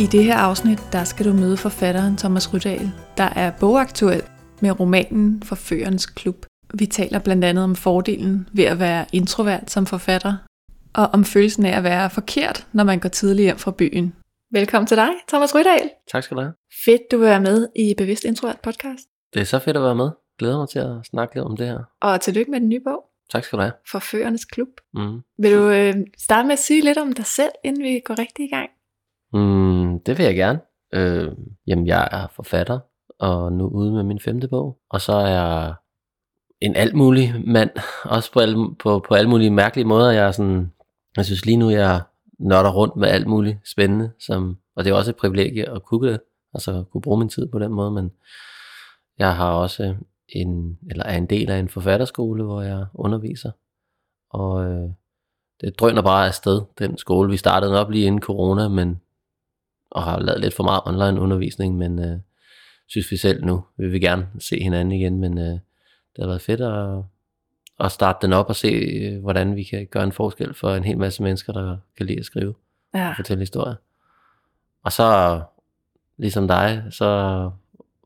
I det her afsnit, der skal du møde forfatteren Thomas Rydahl, der er bogaktuel med romanen Forførernes Klub. Vi taler blandt andet om fordelen ved at være introvert som forfatter, og om følelsen af at være forkert, når man går tidligt hjem fra byen. Velkommen til dig, Thomas Rydahl. Tak skal du have. Fedt, du vil være med i Bevidst Introvert podcast. Det er så fedt at være med. Glæder mig til at snakke lidt om det her. Og tillykke med den nye bog, Tak skal du have. Forførernes Klub. Mm. Vil du øh, starte med at sige lidt om dig selv, inden vi går rigtig i gang? Mm, det vil jeg gerne. Øh, jamen, jeg er forfatter, og nu ude med min femte bog. Og så er jeg en alt mulig mand, også på alle, på, på alle mulige mærkelige måder. Jeg er sådan, jeg synes lige nu, jeg nørder rundt med alt muligt spændende, som, og det er også et privilegie at kunne det, altså kunne bruge min tid på den måde, men jeg har også en, eller er en del af en forfatterskole, hvor jeg underviser, og øh, det drøner bare afsted, den skole. Vi startede op lige inden corona, men og har lavet lidt for meget online undervisning, men øh, synes vi selv nu, vi vil gerne se hinanden igen, men øh, det har været fedt at, at starte den op og se, øh, hvordan vi kan gøre en forskel for en hel masse mennesker, der kan lide at skrive Ja. og fortælle historier. Og så, ligesom dig, så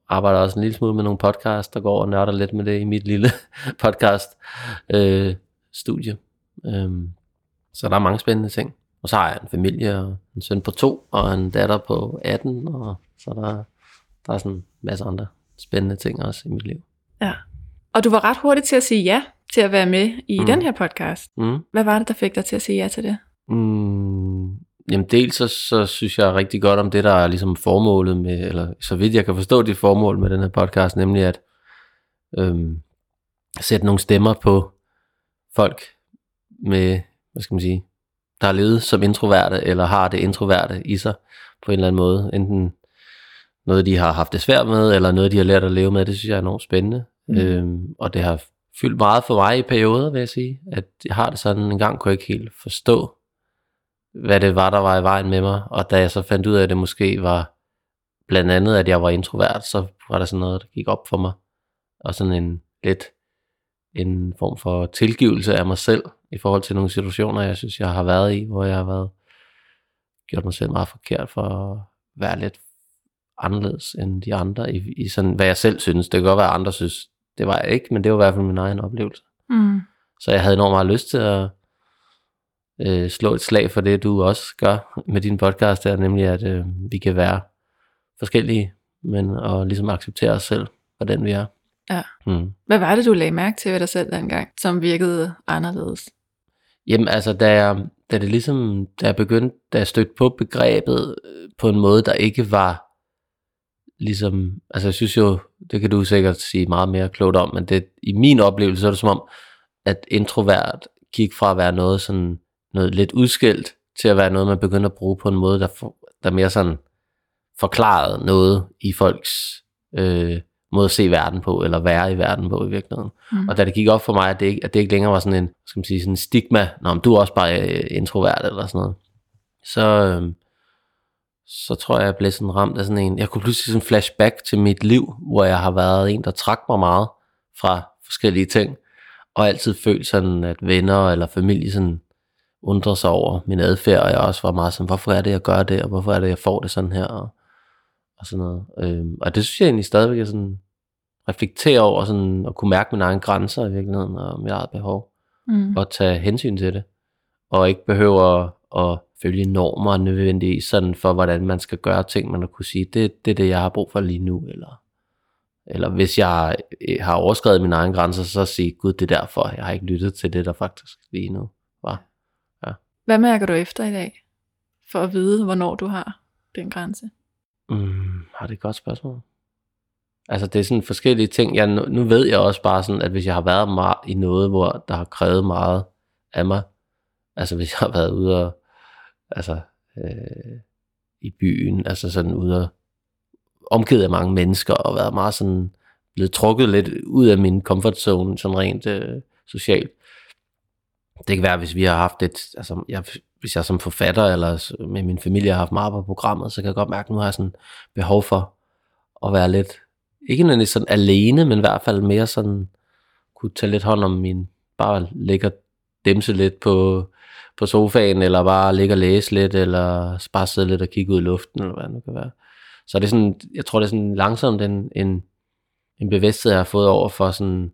arbejder også en lille smule med nogle podcasts, der går og nørder lidt med det i mit lille podcast øh, studie. Øhm, så der er mange spændende ting. Og så har jeg en familie og en søn på to, og en datter på 18, og så der, der er sådan en masse andre spændende ting også i mit liv. ja. Og du var ret hurtig til at sige ja til at være med i mm. Den her podcast. Mm. Hvad var det, der fik dig til at sige ja til det? Mm, jamen dels så, så synes jeg rigtig godt om det, der er ligesom formålet med, eller så vidt jeg kan forstå det formål med den her podcast, nemlig at øhm, sætte nogle stemmer på folk med, hvad skal man sige, der har levet som introverte, eller har det introverte i sig på en eller anden måde. Enten noget, de har haft det svært med, eller noget, de har lært at leve med. Det synes jeg er enormt spændende. Mm. Øhm, og det har fyldt meget for mig i perioder, vil jeg sige. At jeg har det sådan, en gang kunne jeg ikke helt forstå, hvad det var, der var i vejen med mig. Og da jeg så fandt ud af, at det måske var blandt andet, at jeg var introvert, så var der sådan noget, der gik op for mig. Og sådan en lidt en form for tilgivelse af mig selv i forhold til nogle situationer, jeg synes, jeg har været i, hvor jeg har været gjort mig selv meget forkert for at være lidt anderledes end de andre i, i sådan, hvad jeg selv synes. Det kan godt være, at andre synes, det var jeg ikke, men det var i hvert fald min egen oplevelse. Mm. Så jeg havde enormt meget lyst til at øh, slå et slag for det, du også gør med din podcast, der, nemlig at øh, vi kan være forskellige, men og ligesom acceptere os selv for den vi er. Ja. Mm. Hvad var det, du lagde mærke til ved dig selv dengang, som virkede anderledes? Jamen altså, da jeg, da det ligesom, da jeg begyndte, da jeg stødte på begrebet øh, på en måde, der ikke var ligesom, altså jeg synes jo, det kan du sikkert sige meget mere klogt om, men det, i min oplevelse så er det som om, at introvert gik fra at være noget sådan, noget lidt udskilt, til at være noget, man begynder at bruge på en måde, der, for, der mere sådan forklarede noget i folks øh, måde at se verden på, eller være i verden på i virkeligheden. Mm. Og da det gik op for mig, at det ikke, at det ikke længere var sådan en, skal man sige, sådan en stigma, Nå, men du er også bare øh, introvert eller sådan noget, så, øh, så tror jeg, jeg blev sådan ramt af sådan en, jeg kunne pludselig sådan flashback til mit liv, hvor jeg har været en, der trak mig meget fra forskellige ting, og altid følt sådan, at venner eller familie sådan undrer sig over min adfærd, og jeg også var meget sådan, hvorfor er det, jeg gør det, og hvorfor er det, jeg får det sådan her, og, og sådan noget. Øhm, og det synes jeg egentlig stadigvæk er sådan, reflektere over sådan, at kunne mærke mine egne grænser i virkeligheden, og mit eget behov, Mm. og tage hensyn til det, og ikke behøver at følge normer nødvendigvis sådan for, hvordan man skal gøre ting, man har kunne sige, det, det er det, jeg har brug for lige nu, eller, eller hvis jeg øh, har overskrevet mine egne grænser, så sige, gud, det er derfor, jeg har ikke lyttet til det, der faktisk lige nu var. Hvad mærker du efter i dag, for at vide, hvornår du har den grænse? Mm, har det et godt spørgsmål? Altså det er sådan forskellige ting. Jeg, nu, nu ved jeg også bare sådan, at hvis jeg har været meget i noget, hvor der har krævet meget af mig, altså hvis jeg har været ude og, altså, øh, i byen, altså sådan ude og omgivet af mange mennesker, og været meget sådan, blevet trukket lidt ud af min comfort zone, sådan rent øh, socialt. Det kan være, hvis vi har haft et, altså jeg, hvis jeg som forfatter, eller med min familie har haft meget på programmet, så kan jeg godt mærke, at nu har jeg sådan behov for at være lidt, ikke nødvendigvis sådan alene, men i hvert fald mere sådan, kunne tage lidt hånd om min, bare ligge og demse lidt på, på sofaen, eller bare ligge og læse lidt, eller bare sidde lidt og kigge ud i luften, eller hvad det nu kan være. Så det er sådan, jeg tror det er sådan langsomt en, en, en bevidsthed, jeg har fået over for sådan,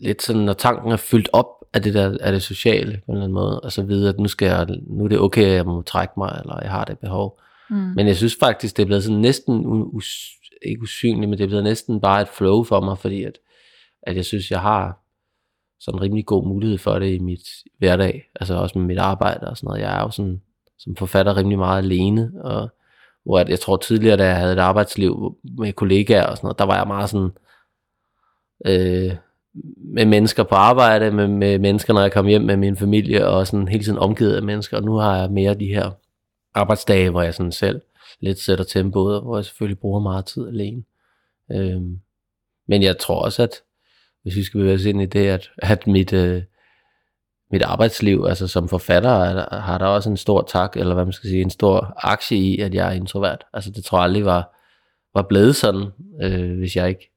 lidt sådan, når tanken er fyldt op af det der, af det sociale, på en eller anden måde, og så videre, at nu, skal jeg, nu er det okay, at jeg må trække mig, eller jeg har det behov. Mm. Men jeg synes faktisk, det er blevet sådan næsten, ikke usynligt, men det er blevet næsten bare et flow for mig, fordi at, at jeg synes, jeg har sådan en rimelig god mulighed for det i mit hverdag, altså også med mit arbejde og sådan noget. Jeg er jo sådan, som forfatter rimelig meget alene, og hvor jeg tror tidligere, da jeg havde et arbejdsliv med kollegaer og sådan noget, der var jeg meget sådan, øh, med mennesker på arbejde, med, med mennesker, når jeg kom hjem med min familie, og sådan hele tiden omgivet af mennesker, og nu har jeg mere de her arbejdsdage, hvor jeg sådan selv lidt sætter tempoet, hvor jeg selvfølgelig bruger meget tid alene. Øh, men jeg tror også, at hvis vi skal bevæge os ind i det, at, at mit, øh, mit arbejdsliv, altså som forfatter, er, har der også en stor tak, eller hvad man skal sige, en stor aktie i, at jeg er introvert. Altså det tror jeg aldrig var, var blevet sådan, øh, hvis jeg ikke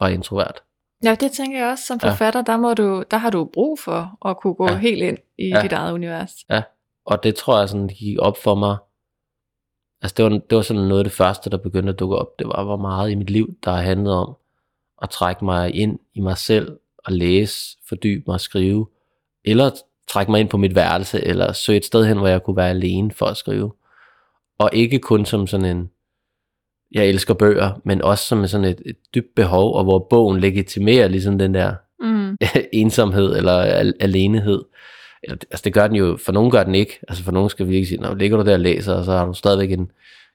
var introvert. Ja, det tænker jeg også. Som forfatter, ja. der, må du, der har du brug for at kunne gå ja. helt ind i ja. dit eget univers. Ja, og det tror jeg sådan gik op for mig. Altså det var, det var sådan noget af det første, der begyndte at dukke op. Det var, hvor meget i mit liv, der har handlet om at trække mig ind i mig selv og læse, fordybe mig og skrive, eller trække mig ind på mit værelse, eller søge et sted hen, hvor jeg kunne være alene for at skrive. Og ikke kun som sådan en, jeg elsker bøger, men også som sådan et, et dybt behov, og hvor bogen legitimerer ligesom den der mm. ensomhed eller al- alenehed. Altså det gør den jo, for nogen gør den ikke. Altså for nogen skal vi ikke sige, når ligger du der og læser, og så har du stadigvæk en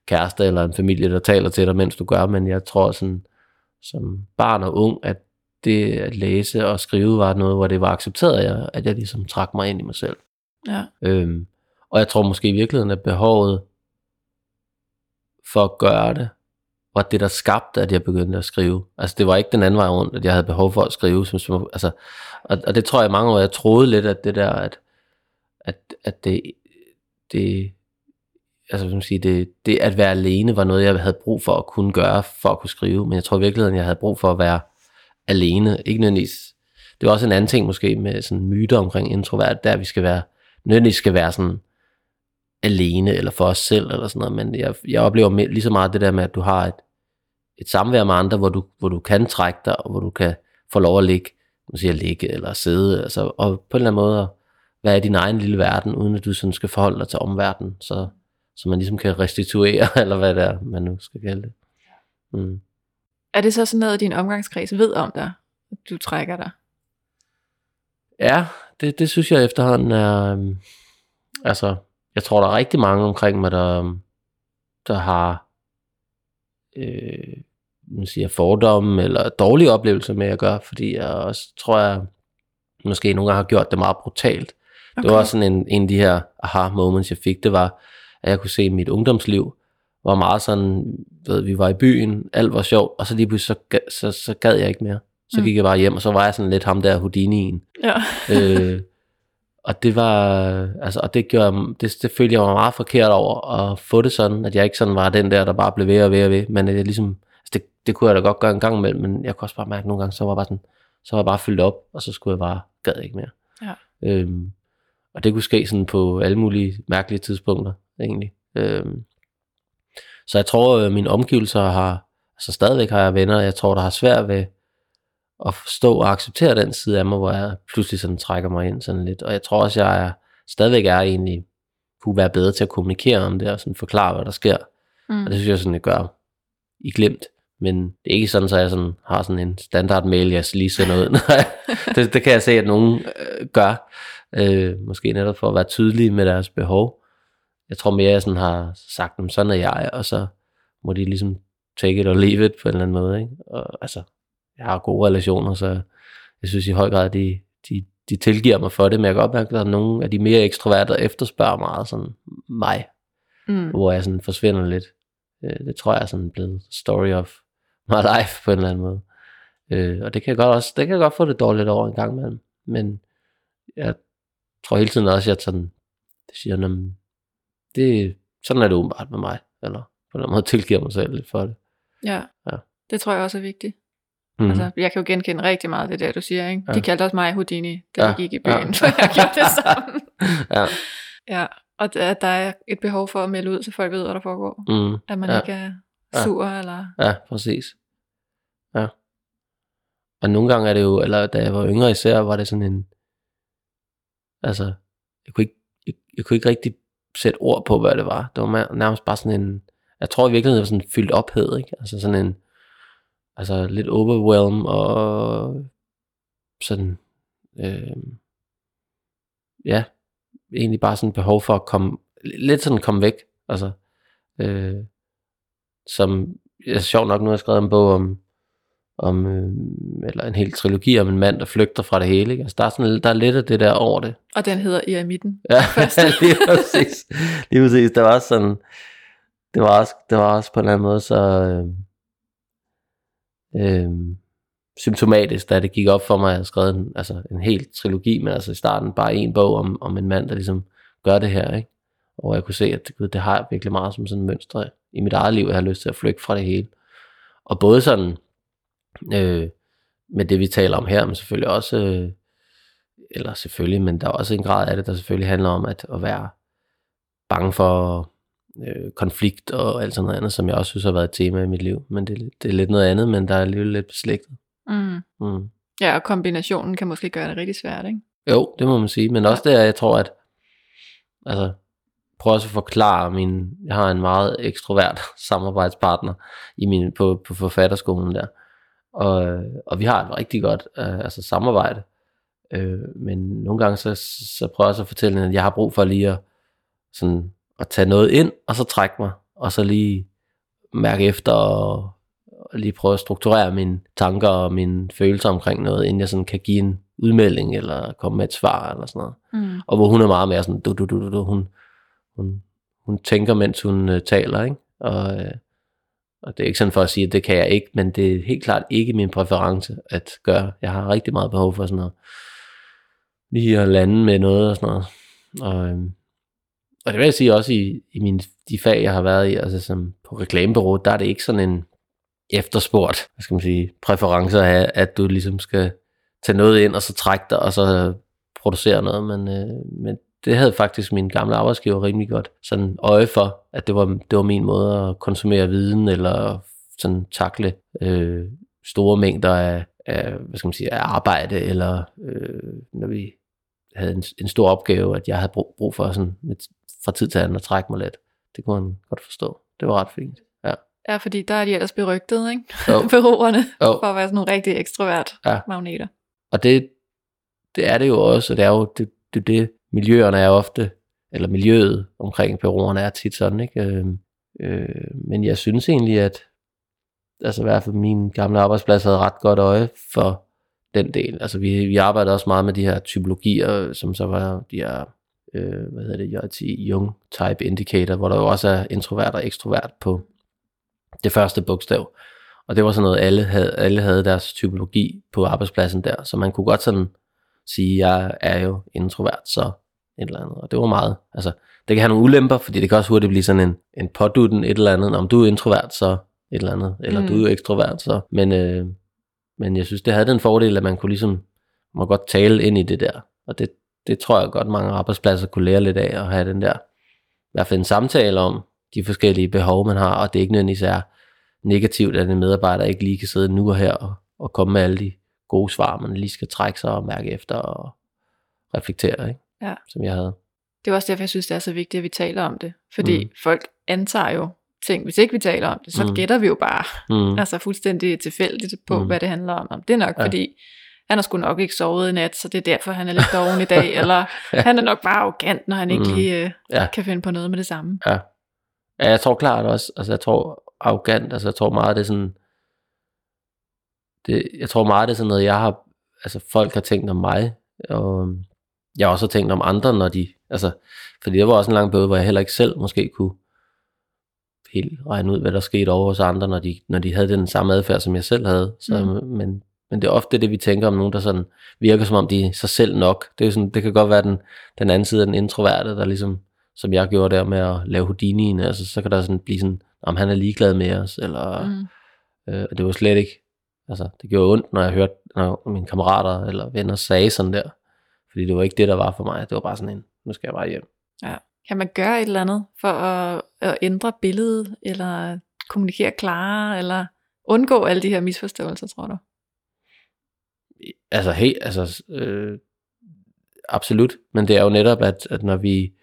kæreste eller en familie, der taler til dig, mens du gør, men jeg tror sådan, som barn og ung, at det at læse og skrive var noget, hvor det var accepteret, at jeg, at jeg ligesom trak mig ind i mig selv. Ja. Øhm, og jeg tror måske i virkeligheden, at behovet for at gøre det, var det, der skabte, at jeg begyndte at skrive. Altså det var ikke den anden vej rundt, at jeg havde behov for at skrive. Som, som, altså, og, og det tror jeg mange år, jeg troede lidt, at det der, at, at, at det, det, altså som sige, det, det at være alene var noget, jeg havde brug for at kunne gøre, for at kunne skrive. Men jeg tror virkelig, at jeg havde brug for at være alene. Ikke nødvendigvis. Det var også en anden ting måske med sådan myter omkring introvert, der vi skal være, nødvendigvis skal være sådan alene, eller for os selv, eller sådan noget, men jeg, jeg oplever lige så meget det der med, at du har et, et samvær med andre, hvor du, hvor du kan trække dig, og hvor du kan få lov at ligge, man siger ligge eller sidde, altså, og på en eller anden måde være i din egen lille verden, uden at du sådan skal forholde dig til omverdenen, så, så man ligesom kan restituere, eller hvad det er, man nu skal kalde det. Mm. Er det så sådan noget, din omgangskreds ved om dig, at du trækker dig? Ja, det, det synes jeg efterhånden er, um, altså, jeg tror, der er rigtig mange omkring mig, der, der har øh, man siger, fordomme eller dårlige oplevelser med at gøre, fordi jeg også tror, jeg måske nogle gange har gjort det meget brutalt. Okay. Det var også sådan en, en af de her aha moments, jeg fik, det var, at jeg kunne se mit ungdomsliv, var meget sådan, ved, vi var i byen, alt var sjovt, og så lige pludselig, så, så, så gad jeg ikke mere. Så mm. gik jeg bare hjem, og så var jeg sådan lidt ham der Houdini'en. Ja. øh, og det var, altså, og det gjorde, det, det følte jeg var meget forkert over, at få det sådan, at jeg ikke sådan var den der, der bare blev ved og ved og ved, men jeg ligesom, det, kunne jeg da godt gøre en gang imellem, men jeg kunne også bare mærke nogle gange, så var jeg bare sådan, så var jeg bare fyldt op, og så skulle jeg bare, gad ikke mere. Ja. Øhm, og det kunne ske sådan på alle mulige mærkelige tidspunkter, egentlig. Øhm, så jeg tror, at mine omgivelser har, altså stadigvæk har jeg venner, jeg tror, der har svært ved at forstå og acceptere den side af mig, hvor jeg pludselig sådan trækker mig ind sådan lidt. Og jeg tror også, jeg er, stadigvæk er egentlig, kunne være bedre til at kommunikere om det, og sådan forklare, hvad der sker. Mm. Og det synes jeg sådan, jeg gør i glemt. Men det er ikke sådan, at jeg sådan, har sådan en standard mail, jeg lige sender ud. det, det kan jeg se, at nogen øh, gør. Øh, måske netop for at være tydelige med deres behov. Jeg tror mere, jeg sådan har sagt dem, sådan er jeg, og så må de ligesom take it or leave it på en eller anden måde. Ikke? Og, altså, jeg har gode relationer, så jeg synes i høj grad, de, de, de tilgiver mig for det, men jeg kan godt mærke, at der er nogle af de mere ekstroverte, der efterspørger meget sådan mig. Mm. hvor jeg sådan forsvinder lidt. Øh, det tror jeg er sådan blevet story of my life på en eller anden måde. Øh, og det kan jeg godt også, det kan jeg godt få det dårligt over en gang imellem. Men jeg tror hele tiden også, at jeg sådan, det siger, "Nå, det, sådan er det åbenbart med mig. Eller på den måde tilgiver mig selv lidt for det. Ja. Ja. Det tror jeg også er vigtigt. Mm. Mm. Altså, jeg kan jo genkende rigtig meget det der, du siger. Ikke? Ja. De kaldte også mig Houdini, da Ja, ja. vi gik i ja. byen, for jeg gjorde det samme. ja. Ja, og der, der er et behov for at melde ud, så folk ved, hvad der foregår. Mm. At man Ja. ja. ikke er Ja. sur, eller... Ja, præcis. Ja. Og nogle gange er det jo, eller da jeg var yngre især, var det sådan en, altså, jeg kunne ikke, jeg, jeg kunne ikke rigtig sætte ord på, hvad det var. Det var nærmest bare sådan en, jeg tror i virkeligheden, det var sådan fyldt ophed, ikke? Altså sådan en, altså lidt overwhelm og sådan, øh, ja, egentlig bare sådan behov for at komme, lidt sådan komme væk, altså, øh, som, ja, sjovt nok, nu har jeg skrevet en bog om, om øh, eller en hel trilogi om en mand, der flygter fra det hele, ikke? Altså, der er, sådan, der er lidt af det der over det. Og den hedder I er midten. Ja, lige præcis. Lige præcis. Det var sådan, det var også, det var også på en eller anden måde så øh, øh, symptomatisk, da det gik op for mig, at jeg havde skrevet en, altså en hel trilogi, men altså i starten bare en bog om, om en mand, der ligesom gør det her, ikke? Og jeg kunne se, at det, det har jeg virkelig meget som sådan et mønster i mit eget liv, at jeg har lyst til at flygte fra det hele. Og både sådan, øh, med det vi taler om her, men selvfølgelig også, øh, eller selvfølgelig, men der er også en grad af det, der selvfølgelig handler om at, at være bange for øh, konflikt og alt sådan noget andet, som jeg også synes har været et tema i mit liv. Men det, det er lidt noget andet, men der er alligevel lidt beslægtet. Mm. Mm. Ja, og kombinationen kan måske gøre det rigtig svært, ikke? Jo, det må man sige. Men også der, jeg tror, at altså, prøv også at forklare min, jeg har en meget ekstrovert samarbejdspartner i min, på, på forfatterskolen der. Og, og vi har et rigtig godt øh, altså samarbejde. Øh, men nogle gange så, så prøver jeg også at fortælle hende, at jeg har brug for lige at, sådan, at tage noget ind, og så trække mig, og så lige mærke efter, og, og lige prøve at strukturere mine tanker og mine følelser omkring noget, inden jeg sådan kan give en udmelding, eller komme med et svar, eller sådan noget. Mm. Og hvor hun er meget mere sådan, du, du, du, du, du. Hun, hun, hun tænker, mens hun øh, taler, ikke? Og, øh, og det er ikke sådan for at sige, at det kan jeg ikke, men det er helt klart ikke min præference at gøre. Jeg har rigtig meget behov for sådan noget. Lige at lande med noget og sådan noget. Og, øhm, og det vil jeg sige også i, i mine, de fag, jeg har været i, altså som på reklamebureau, der er det ikke sådan en efterspurgt, hvad skal man sige, præference at have, at du ligesom skal tage noget ind, og så trække dig, og så producere noget, men, øh, men det havde faktisk min gamle arbejdsgiver rimelig godt sådan øje for, at det var, det var min måde at konsumere viden, eller sådan takle øh, store mængder af, af, hvad skal man sige, af arbejde, eller øh, når vi havde en, en stor opgave, at jeg havde brug, brug for sådan med, fra tid til anden at trække mig lidt. Det kunne han godt forstå. Det var ret fint. Ja. Ja, fordi der er de ellers berygtet, ikke? Jo. Bureauerne, Jo. for at være sådan nogle rigtig ekstrovert Ja. magneter. Og det, det er det jo også, og det er jo det, det, det miljøerne er ofte, eller miljøet omkring bureauerne er tit sådan, ikke? Øh, øh, men jeg synes egentlig, at altså i hvert fald min gamle arbejdsplads havde ret godt øje for den del. Altså vi, vi arbejdede også meget med de her typologier, som så var de her, øh, hvad hedder det, JT, Jung Type Indicator, hvor der jo også er introvert og ekstrovert på det første bogstav. Og det var sådan noget, alle havde, alle havde deres typologi på arbejdspladsen der, så man kunne godt sådan sige, jeg er jo introvert, så et eller andet. Og det var meget, altså, det kan have nogle ulemper, fordi det kan også hurtigt blive sådan en, en pådutten et eller andet, om du er introvert, så et eller andet, eller mm. Mm. du er ekstrovert, så, men, øh, men jeg synes, det havde den fordel, at man kunne ligesom, må godt tale ind i det der, og det, det tror jeg godt, mange arbejdspladser kunne lære lidt af, at have den der, i hvert fald en samtale om de forskellige behov, man har, og det ikke nødvendigvis er negativt, at en medarbejder ikke lige kan sidde nu og her og, og komme med alle de gode svar, man lige skal trække sig og mærke efter og reflektere, ikke? Ja. som jeg havde. Det er også derfor, jeg synes, det er så vigtigt, at vi taler om det. Fordi Mm. folk antager jo ting. Hvis ikke vi taler om det, så Mm. gætter vi jo bare. Mm. Altså fuldstændig tilfældigt på, Mm. hvad det handler om. Det er nok, Ja. ja. fordi han har sgu nok ikke sovet i nat, så det er derfor, han er lidt doven i dag. Eller Ja. han er nok bare arrogant, når han ikke Mm. lige øh, Ja. kan finde på noget med det samme. Ja. ja, jeg tror klart også, altså jeg tror arrogant, altså jeg tror meget, det er sådan, det, jeg tror meget, det er sådan noget, jeg har, altså folk har tænkt om mig, og jeg har også tænkt om andre, når de, altså, fordi det var også en lang periode, hvor jeg heller ikke selv måske kunne helt regne ud, hvad der skete over hos andre, når de, når de havde den samme adfærd, som jeg selv havde. Så, mm. men, men det er ofte det, vi tænker om nogen, der sådan virker som om, de er sig selv nok. Det, er jo sådan, det kan godt være den, den anden side af den introverte, der ligesom, som jeg gjorde der med at lave Houdini'en, altså så kan der sådan blive sådan, om han er ligeglad med os, eller mm. øh, det var slet ikke, altså det gjorde ondt, når jeg hørte, når mine kammerater eller venner sagde sådan der, fordi det var ikke det, der var for mig, det var bare sådan en, nu skal jeg bare hjem. Ja. Kan man gøre et eller andet for at, at ændre billedet, eller kommunikere klarere, eller undgå alle de her misforståelser, tror du? Altså, hey, altså, øh, absolut, men det er jo netop, at, at når vi,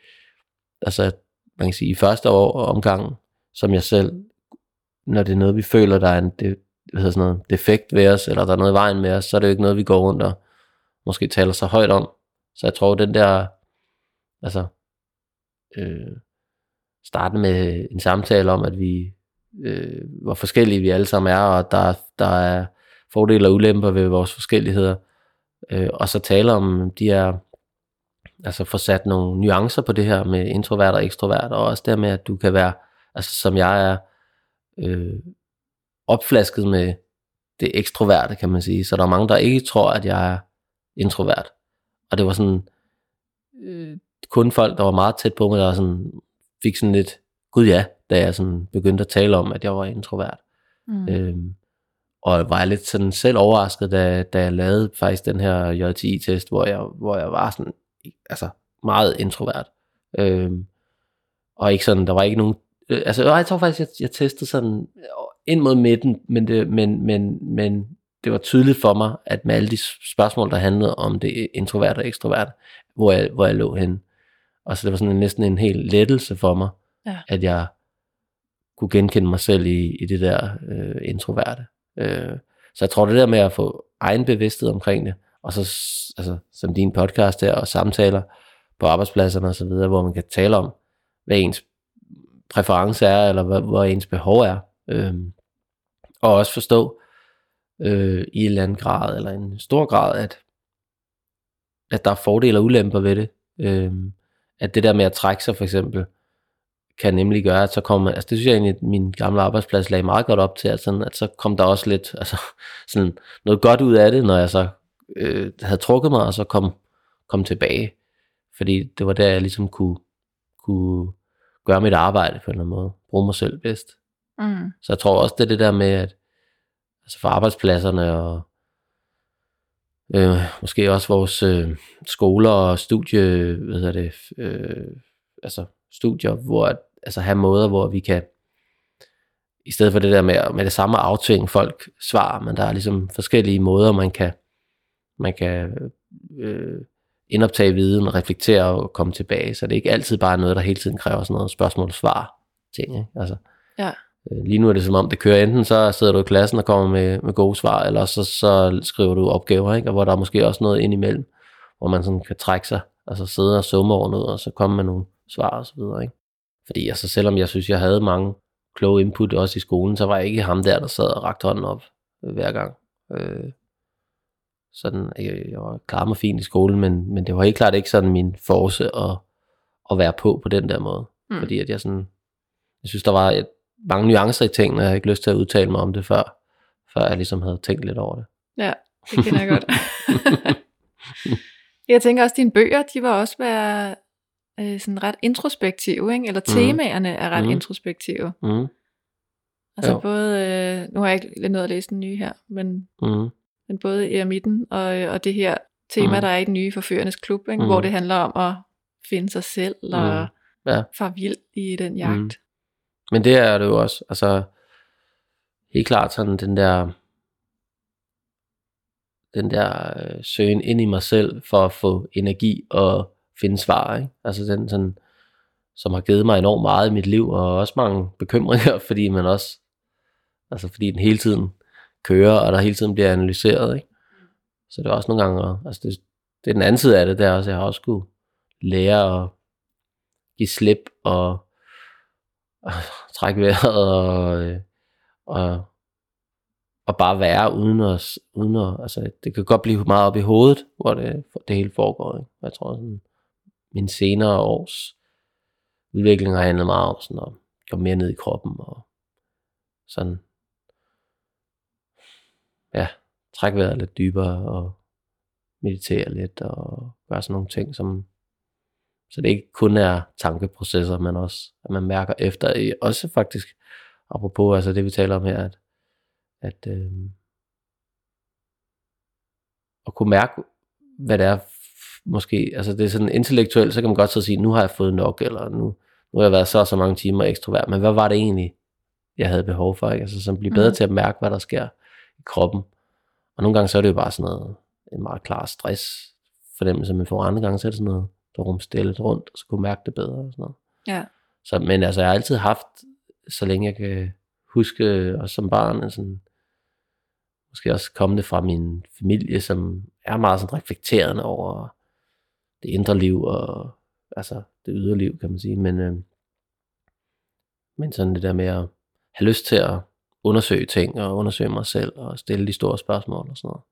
altså, man kan sige, i første år omgang, som jeg selv, når det er noget, vi føler, der er en det, hvad hedder sådan noget, defekt ved os, eller der er noget i vejen med os, så er det jo ikke noget, vi går rundt og måske taler så højt om. Så jeg tror, den der, altså, øh, starte med en samtale om, at vi, øh, hvor forskellige vi alle sammen er, og der, der er fordele og ulemper ved vores forskelligheder, øh, og så tale om de her, altså få sat nogle nuancer på det her med introvert og ekstrovert, og også der med, at du kan være, altså som jeg er, øh, opflasket med det ekstroverte, kan man sige. Så der er mange, der ikke tror, at jeg er introvert. Og det var sådan, øh, kun folk, der var meget tæt på mig, der sådan, fik sådan lidt, gud ja, da jeg sådan begyndte at tale om, at jeg var introvert. Mm. Øhm, og var jeg lidt sådan selv overrasket, da, da jeg lavede faktisk den her JTI-test, hvor jeg, hvor jeg var sådan, altså meget introvert. Øhm, og ikke sådan, der var ikke nogen, øh, altså jeg tror faktisk, jeg, jeg testede sådan ind mod midten, men det, men, men, men det var tydeligt for mig, at med alle de spørgsmål, der handlede om det introvert og ekstrovert, hvor jeg, hvor jeg lå hen. Og så det var sådan en, næsten en helt lettelse for mig, ja. at jeg kunne genkende mig selv i, i det der øh, introverte. Øh, så jeg tror, det der med at få egen bevidsthed omkring det, og så altså, som din podcast her, og samtaler på arbejdspladserne osv., hvor man kan tale om, hvad ens præference er, eller hvad, hvor ens behov er. Øh, og også forstå øh, i en eller anden grad, eller en stor grad, at, at der er fordele og ulemper ved det. Øh, at det der med at trække sig for eksempel, kan nemlig gøre, at så kommer, altså det synes jeg egentlig, at min gamle arbejdsplads lagde meget godt op til, at, sådan, at så kom der også lidt, altså sådan noget godt ud af det, når jeg så øh, havde trukket mig, og så kom, kom tilbage. Fordi det var der, jeg ligesom kunne, kunne gøre mit arbejde på en eller anden måde, bruge mig selv bedst. Mm. Så jeg tror også, det er det der med, at altså for arbejdspladserne og øh, måske også vores øh, skoler og studie, hvad hedder det, øh, altså studier, hvor at, altså have måder, hvor vi kan, i stedet for det der med, med det samme aftvinge folk svar, men der er ligesom forskellige måder, man kan, man kan øh, indoptage viden, reflektere og komme tilbage, så det er ikke altid bare noget, der hele tiden kræver sådan noget spørgsmål-svar ting, ikke? Altså, ja. Øh, lige nu er det som om, det kører enten, så sidder du i klassen og kommer med, med gode svar, eller så, så skriver du opgaver, ikke? og hvor der er måske også noget ind imellem, hvor man sådan kan trække sig, altså sidde og summe over noget, og så komme med nogle svar og så videre. Ikke? Fordi altså, selvom jeg synes, jeg havde mange kloge input også i skolen, så var jeg ikke ham der, der sad og rakte hånden op øh, hver gang. Øh, sådan, jeg, jeg var klar mig fint i skolen, men, men det var helt klart ikke sådan min force at, at være på på den der måde. Mm. Fordi at jeg sådan, jeg synes, der var et, mange nuancer i tingene, og jeg havde ikke lyst til at udtale mig om det før, før jeg ligesom havde tænkt lidt over det. Ja, det kender jeg godt. jeg tænker også, at dine bøger, de var også være øh, sådan ret introspektive, ikke? eller mm. temaerne er ret mm. introspektive. Mm. Altså jo. både, øh, nu har jeg ikke lidt noget at læse den nye her, men, mm. men både eremitten og, og det her tema, mm. der er i den nye Forførernes Klub, ikke? Mm. hvor det handler om at finde sig selv og mm. ja. far vild i den jagt. Mm. Men det er det jo også, altså helt klart sådan den der den der øh, søgen ind i mig selv for at få energi og finde svar, ikke? Altså den sådan, som har givet mig enormt meget i mit liv, og også mange bekymringer, fordi man også, altså fordi den hele tiden kører, og der hele tiden bliver analyseret, ikke? Så det er også nogle gange, altså det, det er den anden side af det, der også, jeg har også skulle lære at give slip, og trække vejret og, øh, og, og bare være uden at, uden at, altså det kan godt blive meget op i hovedet, hvor det, det hele foregår. Ikke? Jeg tror sådan, min senere års udvikling har handlet meget om sådan at komme mere ned i kroppen og sådan, ja, trække vejret lidt dybere og meditere lidt og gøre sådan nogle ting, som, så det ikke kun er tankeprocesser, men også, at man mærker efter, også faktisk, apropos altså det vi taler om her, at, at øh, at kunne mærke, hvad det er, måske, altså det er sådan intellektuelt, så kan man godt så sige, nu har jeg fået nok, eller nu, nu har jeg været så så mange timer ekstrovert, men hvad var det egentlig, jeg havde behov for, ikke? Altså som bliver bedre mm. til at mærke, hvad der sker i kroppen. Og nogle gange så er det jo bare sådan noget, en meget klar stress fornemmelse, men for andre gange så er det sådan noget, der rumstille rundt, og så kunne mærke det bedre og sådan noget. Ja. Så, men altså, jeg har altid haft, så længe jeg kan huske, også som barn, sådan, måske også kommende fra min familie, som er meget sådan reflekterende over det indre liv og altså det ydre liv, kan man sige. Men, øh, men sådan det der med at have lyst til at undersøge ting og undersøge mig selv og stille de store spørgsmål og sådan noget.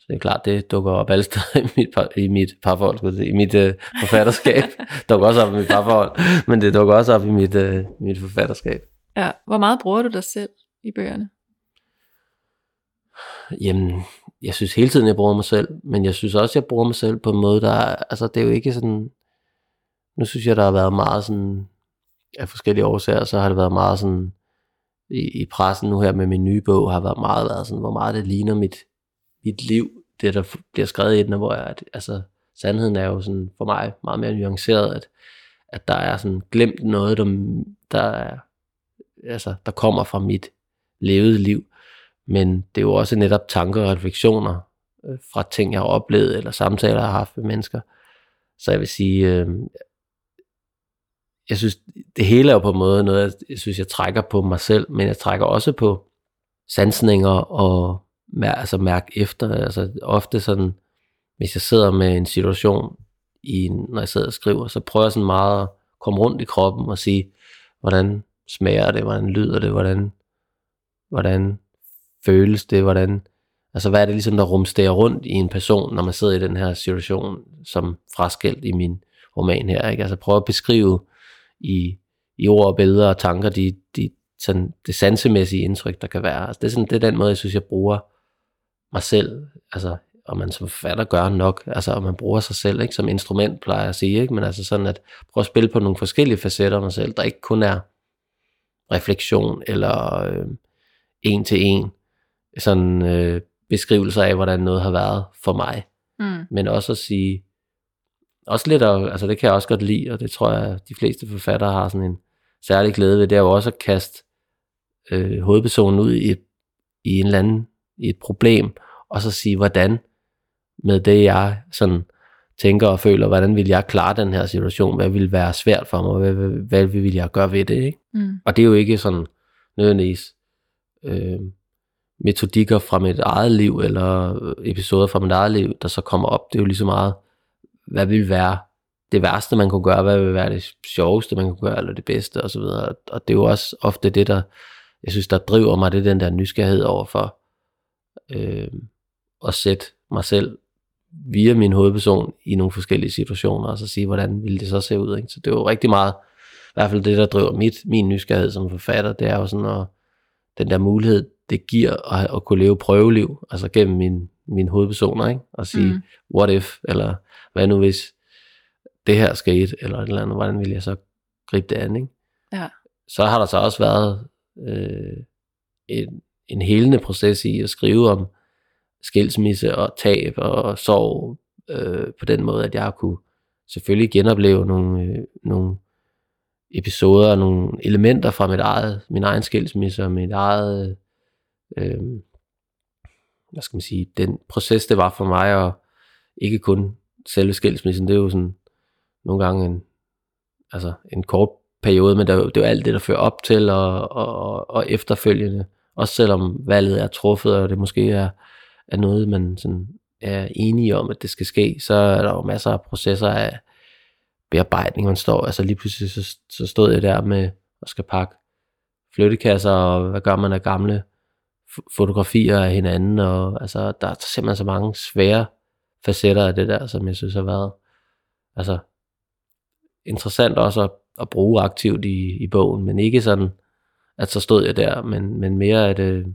Så det er klart, det dukker op alle steder i mit, par, i mit parforhold, i mit uh, forfatterskab. dukker også op i mit parforhold, men det dukker også op i mit, uh, mit forfatterskab. Ja, hvor meget bruger du dig selv i bøgerne? Jamen, jeg synes hele tiden, jeg bruger mig selv, men jeg synes også, jeg bruger mig selv på en måde, der altså det er jo ikke sådan, nu synes jeg, der har været meget sådan, af forskellige årsager, så har det været meget sådan, i, i pressen nu her med min nye bog, har været meget været sådan, hvor meget det ligner mit, mit liv, det der bliver skrevet i den, hvor jeg, at, altså, sandheden er jo sådan for mig meget mere nuanceret, at, at der er sådan glemt noget, der, der, er, altså, der kommer fra mit levede liv, men det er jo også netop tanker og refleksioner øh, fra ting, jeg har oplevet, eller samtaler, jeg har haft med mennesker. Så jeg vil sige, øh, jeg synes, det hele er jo på en måde noget, jeg synes, jeg trækker på mig selv, men jeg trækker også på sansninger og altså mærke efter. Altså ofte sådan, hvis jeg sidder med en situation, i, når jeg sidder og skriver, så prøver jeg sådan meget at komme rundt i kroppen og sige, hvordan smager det, hvordan lyder det, hvordan, hvordan føles det, hvordan, altså hvad er det ligesom, der rumsterer rundt i en person, når man sidder i den her situation, som fraskilt i min roman her, ikke? Altså prøve at beskrive i, i ord og billeder og tanker, de, de, sådan, det sansemæssige indtryk, der kan være. Altså det, er sådan, det er den måde, jeg synes, jeg bruger mig selv, altså og man som forfatter gør nok, altså og man bruger sig selv ikke, som instrument, plejer jeg at sige, ikke? men altså sådan at prøve at spille på nogle forskellige facetter af mig selv, der ikke kun er refleksion eller øh, en til en, sådan øh, beskrivelser af, hvordan noget har været for mig. Mm. Men også at sige, også lidt, at, altså det kan jeg også godt lide, og det tror jeg, de fleste forfattere har sådan en særlig glæde ved, det er jo også at kaste øh, hovedpersonen ud i, i en eller anden, i et problem, og så sige, hvordan med det, jeg sådan tænker og føler, hvordan vil jeg klare den her situation, hvad vil være svært for mig, hvad, hvad, vil jeg gøre ved det, ikke? Mm. Og det er jo ikke sådan nødvendigvis øh, metodikker fra mit eget liv, eller episoder fra mit eget liv, der så kommer op. Det er jo lige så meget, hvad vil være det værste, man kunne gøre, hvad vil være det sjoveste, man kunne gøre, eller det bedste, osv. Og det er jo også ofte det, der, jeg synes, der driver mig, det er den der nysgerrighed over for øh, at sætte mig selv via min hovedperson i nogle forskellige situationer, og så sige, hvordan ville det så se ud. Ikke? Så det er jo rigtig meget, i hvert fald det, der driver mit, min nysgerrighed som forfatter, det er jo sådan, at den der mulighed, det giver at, at kunne leve prøveliv, altså gennem min, mine hovedpersoner, ikke? og sige, mm. what if, eller hvad nu hvis det her skete, eller et eller andet, hvordan vil jeg så gribe det an, ikke? Ja. Så har der så også været øh, en, en helende proces i at skrive om skilsmisse og tab og sorg øh, på den måde, at jeg kunne selvfølgelig genopleve nogle, øh, nogle episoder og nogle elementer fra mit eget, min egen skilsmisse og mit eget, øh, hvad skal man sige, den proces, det var for mig, og ikke kun selve skilsmissen, det er jo sådan nogle gange en, altså en kort periode, men det er, jo, det er jo alt det, der fører op til, og, og, og efterfølgende, også selvom valget er truffet, og det måske er, er noget, man sådan er enige om, at det skal ske, så er der jo masser af processer af bearbejdning, man står, altså lige pludselig så, så stod jeg der med at skal pakke flyttekasser, og hvad gør man af gamle fotografier af hinanden, og altså, der er simpelthen så mange svære facetter af det der, som jeg synes har været altså, interessant også at, at bruge aktivt i, i bogen, men ikke sådan, at så stod jeg der, men, men mere at, øh,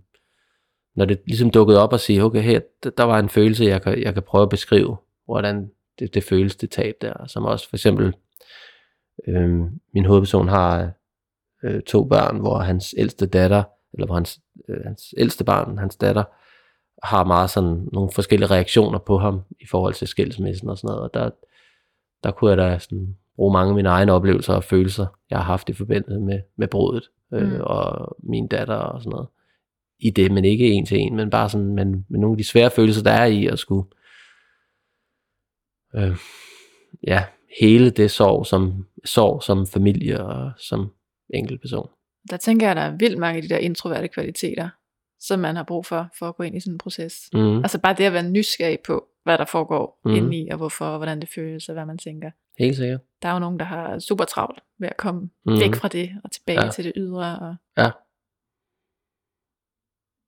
når det ligesom dukkede op og sige, okay, her, der var en følelse, jeg kan, jeg kan prøve at beskrive, hvordan det, det føles, det tab der, som også for eksempel, øh, min hovedperson har øh, to børn, hvor hans ældste datter, eller hvor hans, øh, hans ældste barn, hans datter, har meget sådan nogle forskellige reaktioner på ham i forhold til skilsmissen og sådan noget, og der, der kunne jeg da sådan bruge mange af mine egne oplevelser og følelser, jeg har haft i forbindelse med, med brudet øh, mm. og min datter og sådan noget i det, men ikke en til en, men bare sådan, men, men nogle af de svære følelser, der er i at skulle øh, ja, hele det sorg som, sorg som familie og som enkelt person. Der tænker jeg, at der er vildt mange af de der introverte kvaliteter, som man har brug for, for at gå ind i sådan en proces. Mm. Altså bare det at være nysgerrig på, hvad der foregår mm. inde i, og hvorfor, og hvordan det føles, og hvad man tænker. Helt sikkert. Der er jo nogen, der har super travlt med at komme mm. væk fra det, og tilbage ja. til det ydre. Og... Ja.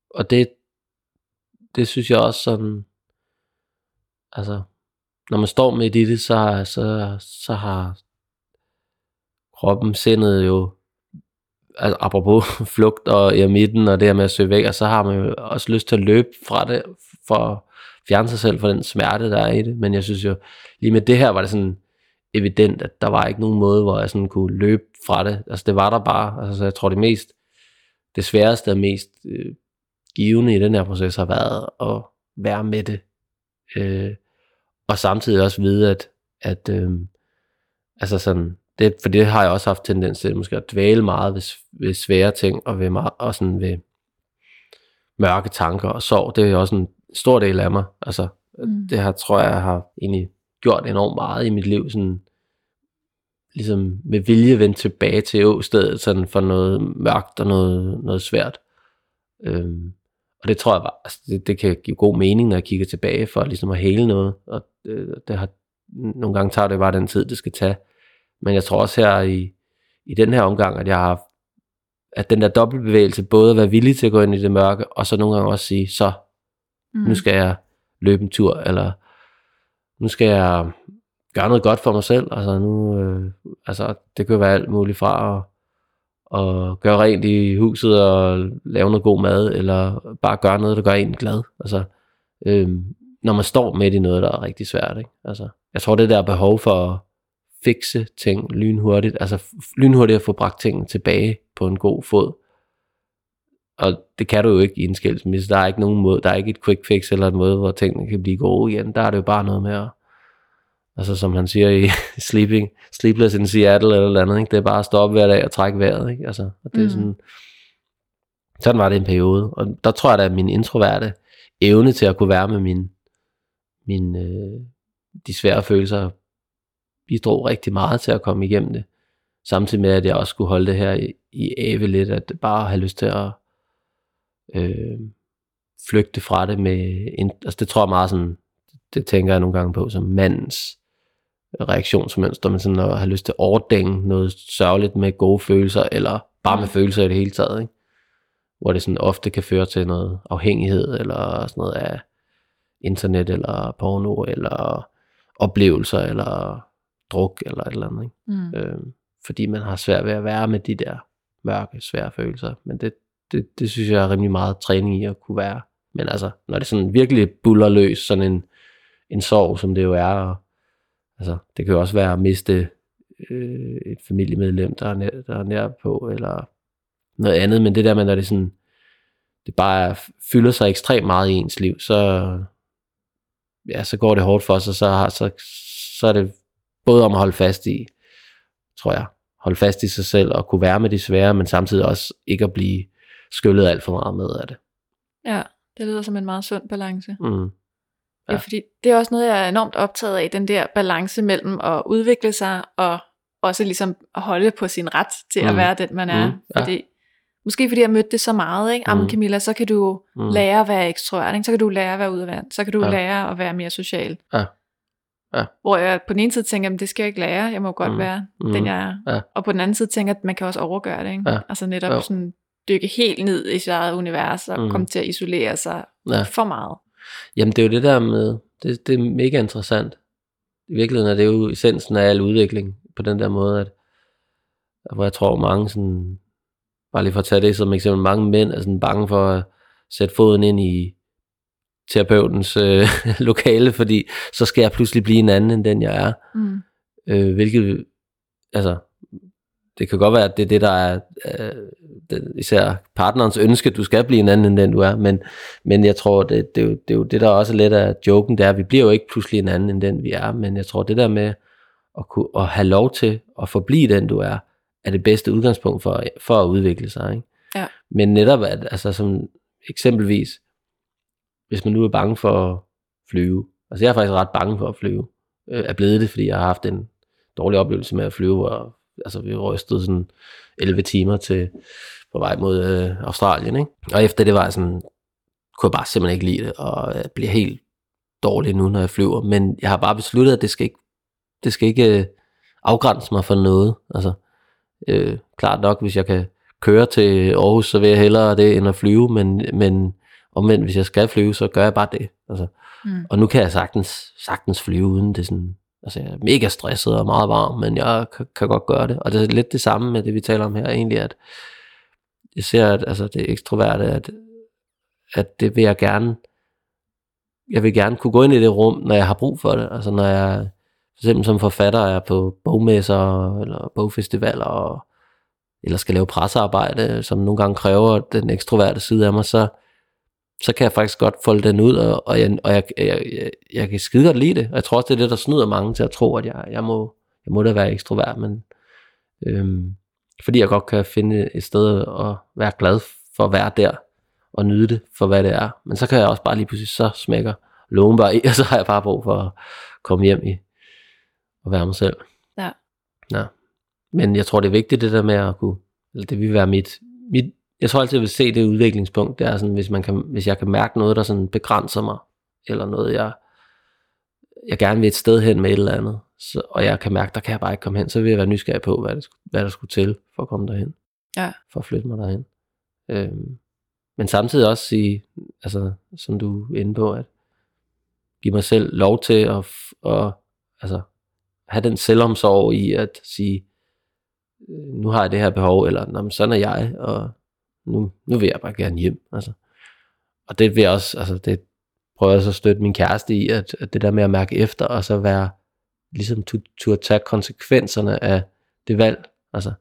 Og det, det synes jeg også sådan, altså, når man står midt i det, så, så, så har kroppen, sindet jo, altså apropos flugt og i midten og det her med at søge væk, og så har man jo også lyst til at løbe fra det, for at fjerne sig selv fra den smerte, der er i det. Men jeg synes jo, lige med det her var det sådan evident, at der var ikke nogen måde, hvor jeg sådan kunne løbe fra det. Altså det var der bare. Altså jeg tror det mest, det sværeste og mest øh, givende i den her proces har været at være med det. Øh, og samtidig også vide, at, at øh, altså sådan, det, for det har jeg også haft tendens til, måske at dvæle meget ved, ved svære ting, og, ved, meget, og sådan ved mørke tanker og sorg. Det er også en stor del af mig. Altså, mm. det her tror jeg har egentlig gjort enormt meget i mit liv, sådan, ligesom med vilje vendt tilbage til åstedet, sådan for noget mørkt og noget, noget svært. Øhm, og det tror jeg bare, altså det, det kan give god mening, når jeg kigger tilbage for ligesom at hele noget. Og det, det har, nogle gange tager det bare den tid, det skal tage. Men jeg tror også her i, i den her omgang, at jeg har at den der dobbeltbevægelse, både at være villig til at gå ind i det mørke, og så nogle gange også sige, så, mm. nu skal jeg løbe en tur, eller nu skal jeg gøre noget godt for mig selv. Altså nu, øh, altså det kan være alt muligt fra at, at gøre rent i huset og lave noget god mad, eller bare gøre noget, der gør en glad. Altså, øh, når man står midt i noget, der er rigtig svært. Ikke? Altså, jeg tror, det der behov for at fikse ting lynhurtigt, altså lynhurtigt at få bragt tingene tilbage på en god fod. Og det kan du jo ikke i en skilsmisse. Der er ikke nogen måde, der er ikke et quick fix eller en måde, hvor tingene kan blive gode igen. Der er det jo bare noget med at, altså som han siger i Sleeping, Sleepless in Seattle eller andet, ikke? det er bare at stoppe hver dag og trække vejret. Ikke? Altså, og det er mm. sådan, sådan var det en periode. Og der tror jeg, at min introverte evne til at kunne være med min, min, øh, de svære følelser bidrog rigtig meget til at komme igennem det. Samtidig med, at jeg også skulle holde det her i, i ave lidt, at bare have lyst til at øh, flygte fra det med, en, altså det tror jeg meget sådan, det tænker jeg nogle gange på, som mandens reaktionsmønster, men sådan at have lyst til at overdænge noget sørgeligt med gode følelser, eller bare med følelser i det hele taget, ikke? hvor det sådan ofte kan føre til noget afhængighed, eller sådan noget af internet, eller porno, eller oplevelser, eller druk, eller et eller andet. Ikke? Mm. Øh, fordi man har svært ved at være med de der mørke, svære følelser. Men det, det, det synes jeg er rimelig meget træning i at kunne være. Men altså, når det sådan virkelig buller løs, sådan en, en sorg, som det jo er, og, altså, det kan jo også være at miste øh, et familiemedlem, der er, nær, der er nær på, eller noget andet, men det der med, når det sådan, det bare fylder sig ekstremt meget i ens liv, så, ja, så går det hårdt for sig, så, så, så er det både om at holde fast i, tror jeg, holde fast i sig selv og kunne være med de svære, men samtidig også ikke at blive skyllet alt for meget med af det. Ja, det lyder som en meget sund balance. Mm. Ja. ja, fordi det er også noget, jeg er enormt optaget af, den der balance mellem at udvikle sig og også ligesom holde på sin ret til mm. at være den, man er. Mm. Ja. Fordi, måske fordi jeg mødte det så meget, ikke? Mm. Jamen Camilla, så kan du mm. lære at være ekstrovert, ikke? så kan du lære at være udadvendt, så kan du ja. lære at være mere social. Ja. Ja. Hvor jeg på den ene side tænker, at det skal jeg ikke lære, jeg må godt mm. være mm. den jeg er. Ja. Og på den anden side tænker at man kan også overgøre det. Ikke? Ja. Altså netop jo. sådan dykke helt ned i sit eget univers og mm. komme til at isolere sig ja. for meget. Jamen det er jo det der med, det, det er mega interessant. I virkeligheden er det jo essensen af al udvikling på den der måde, at, hvor jeg tror mange sådan, bare lige for at tage det som eksempel, mange mænd er sådan bange for at sætte foden ind i terapeutens øh, lokale, fordi så skal jeg pludselig blive en anden, end den jeg er. Mm. Øh, hvilket, altså, det kan godt være, at det er det, der er øh, det, især partnerens ønske, at du skal blive en anden, end den du er, men, men jeg tror, det, det, er jo, det er jo det, der også er lidt af joken, det er, at vi bliver jo ikke pludselig en anden, end den vi er, men jeg tror, det der med at, kunne, at have lov til at forblive den, du er, er det bedste udgangspunkt for, for at udvikle sig. Ikke? Ja. Men netop, at, altså som eksempelvis, hvis man nu er bange for at flyve, altså jeg er faktisk ret bange for at flyve, øh, er blevet det, fordi jeg har haft en dårlig oplevelse med at flyve, og altså vi rystede sådan 11 timer til på vej mod øh, Australien, ikke? Og efter det var jeg sådan, kunne jeg bare simpelthen ikke lide det, og jeg bliver helt dårlig nu, når jeg flyver, men jeg har bare besluttet, at det skal ikke, det skal ikke øh, afgrænse mig for noget, altså øh, klart nok, hvis jeg kan køre til Aarhus, så vil jeg hellere det, end at flyve, men, men omvendt, hvis jeg skal flyve, så gør jeg bare det, altså. Mm. Og nu kan jeg sagtens, sagtens flyve, uden det sådan, altså jeg er mega stresset og meget varm, men jeg kan, kan godt gøre det. Og det er lidt det samme med det, vi taler om her, egentlig, at jeg ser, at altså, det ekstroverte, at, at det vil jeg gerne, jeg vil gerne kunne gå ind i det rum, når jeg har brug for det. Altså når jeg, for eksempel som forfatter, er på bogmesser eller bogfestivaler, og, eller skal lave pressearbejde, som nogle gange kræver den ekstroverte side af mig, så, så kan jeg faktisk godt folde den ud, og, og, jeg, og jeg, jeg, jeg, jeg kan skide godt lide det. Og jeg tror også, det er det, der snyder mange til at tro, at jeg, jeg, må, jeg må da være ekstrovert, men øhm, fordi jeg godt kan finde et sted at være glad for at være der, og nyde det for, hvad det er. Men så kan jeg også bare lige pludselig, så smækker lågen bare i, og så har jeg bare brug for at komme hjem i og være mig selv. Ja. Ja. Men jeg tror, det er vigtigt, det der med at kunne, eller det vil være mit, mit jeg tror altid, jeg vil se det udviklingspunkt, det er sådan, hvis, man kan, hvis jeg kan mærke noget, der sådan begrænser mig, eller noget, jeg, jeg gerne vil et sted hen med et eller andet, så, og jeg kan mærke, der kan jeg bare ikke komme hen, så vil jeg være nysgerrig på, hvad, det, hvad der skulle til for at komme derhen. Ja. For at flytte mig derhen. Øhm, men samtidig også sige, altså, som du er inde på, at give mig selv lov til at, at altså, have den selvomsorg i at sige, øh, nu har jeg det her behov, eller sådan er jeg, og nu, nu vil jeg bare gerne hjem. Altså. Og det vil jeg også, altså det prøver jeg så at støtte min kæreste i, at, at det der med at mærke efter, og så være ligesom turde tage konsekvenserne af det valg. Altså,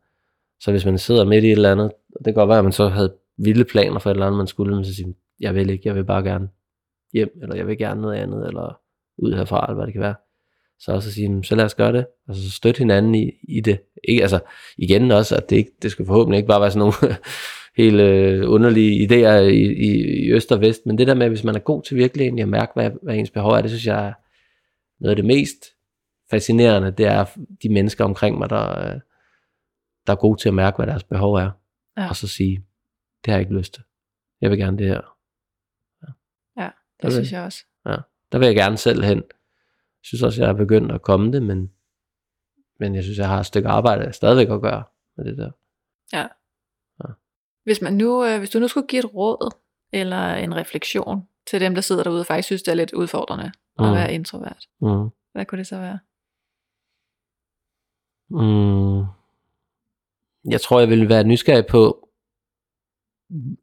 så hvis man sidder midt i et eller andet, og det kan godt være, at man så havde vilde planer for et eller andet, man skulle, men så sige, jeg vil ikke, jeg vil bare gerne hjem, eller jeg vil gerne noget andet, eller ud herfra, eller hvad det kan være. Så også at sige, så lad os gøre det, og så støtte hinanden i, i det. Ikke, altså, igen også, at det, ikke, det skal forhåbentlig ikke bare være sådan nogle helt øh, underlige idéer i, i, i øst og vest, men det der med, hvis man er god til virkelig egentlig at mærke, hvad, hvad ens behov er, det synes jeg er noget af det mest fascinerende, det er de mennesker omkring mig, der, øh, der er gode til at mærke, hvad deres behov er, Ja. og så sige, det har jeg ikke lyst til. Jeg vil gerne det her. Ja, det Okay. synes jeg også. Der vil jeg gerne selv hen. Jeg synes også, jeg er begyndt at komme det, men, men jeg synes, jeg har et stykke arbejde stadigvæk at gøre med det der. Hvis, man nu, øh, hvis du nu skulle give et råd, eller en refleksion til dem, der sidder derude og faktisk synes, det er lidt udfordrende at Mm. være introvert, Mm. hvad kunne det så være? Mm. Jeg tror, jeg vil være nysgerrig på,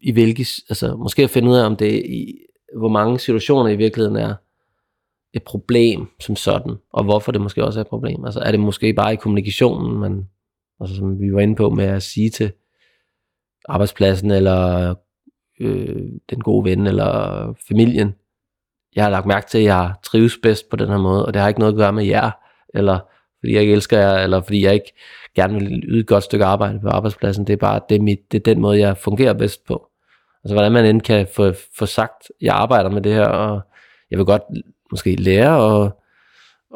i hvilke, altså måske at finde ud af, om det i, hvor mange situationer i virkeligheden er et problem som sådan, og hvorfor det måske også er et problem. Altså er det måske bare i kommunikationen, man, altså som vi var inde på med at sige til arbejdspladsen, eller øh, den gode ven, eller familien, jeg har lagt mærke til, at jeg trives bedst på den her måde, og det har ikke noget at gøre med jer, eller fordi jeg ikke elsker jer, eller fordi jeg ikke gerne vil yde et godt stykke arbejde på arbejdspladsen. Det er bare det er, mit, det er den måde, jeg fungerer bedst på. Altså hvordan man end kan få, få sagt, jeg arbejder med det her, og jeg vil godt måske lære at,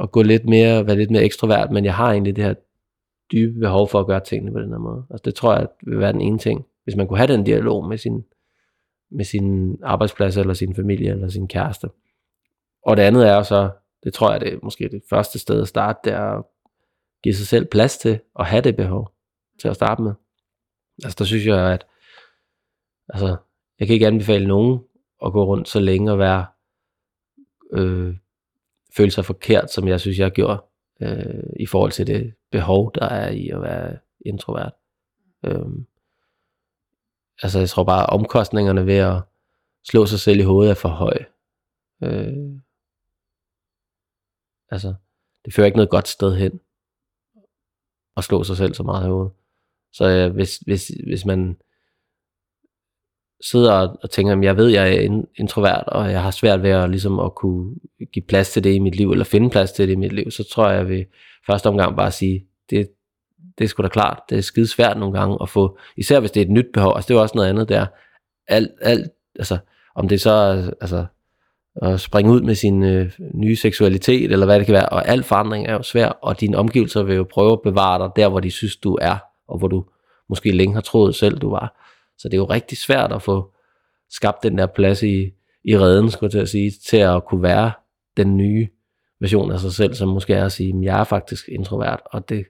at gå lidt mere, være lidt mere ekstrovert, men jeg har egentlig det her dybe behov for at gøre tingene på den her måde. Altså det tror jeg vil være den ene ting. Hvis man kunne have den dialog med sin, med sin arbejdsplads, eller sin familie, eller sin kæreste. Og det andet er så, det tror jeg, det er måske det første sted at starte, det er at give sig selv plads til at have det behov til at starte med. Altså der synes jeg, at altså, jeg kan ikke anbefale nogen at gå rundt så længe og være øh, føle sig forkert, som jeg synes, jeg gjorde øh, i forhold til det behov, der er i at være introvert. Øh, altså jeg tror bare, omkostningerne ved at slå sig selv i hovedet er for høje. Øh, altså, det fører ikke noget godt sted hen at slå sig selv så meget i hovedet. Så øh, hvis, hvis, hvis man sidder og, og tænker, at jeg ved, at jeg er introvert, og jeg har svært ved at, ligesom, at kunne give plads til det i mit liv, eller finde plads til det i mit liv, så tror jeg, at jeg vil første omgang bare sige, det, det er sgu da klart, det er skide svært nogle gange at få, især hvis det er et nyt behov, altså det er også noget andet der, alt, alt altså, om det så altså, at springe ud med sin øh, nye seksualitet, eller hvad det kan være, og al forandring er jo svær, og dine omgivelser vil jo prøve at bevare dig der, hvor de synes, du er, og hvor du måske længe har troet selv, du var. Så det er jo rigtig svært at få skabt den der plads i, i redden, skulle jeg til at sige, til at kunne være den nye version af sig selv, som måske er at sige, jeg er faktisk introvert, og det,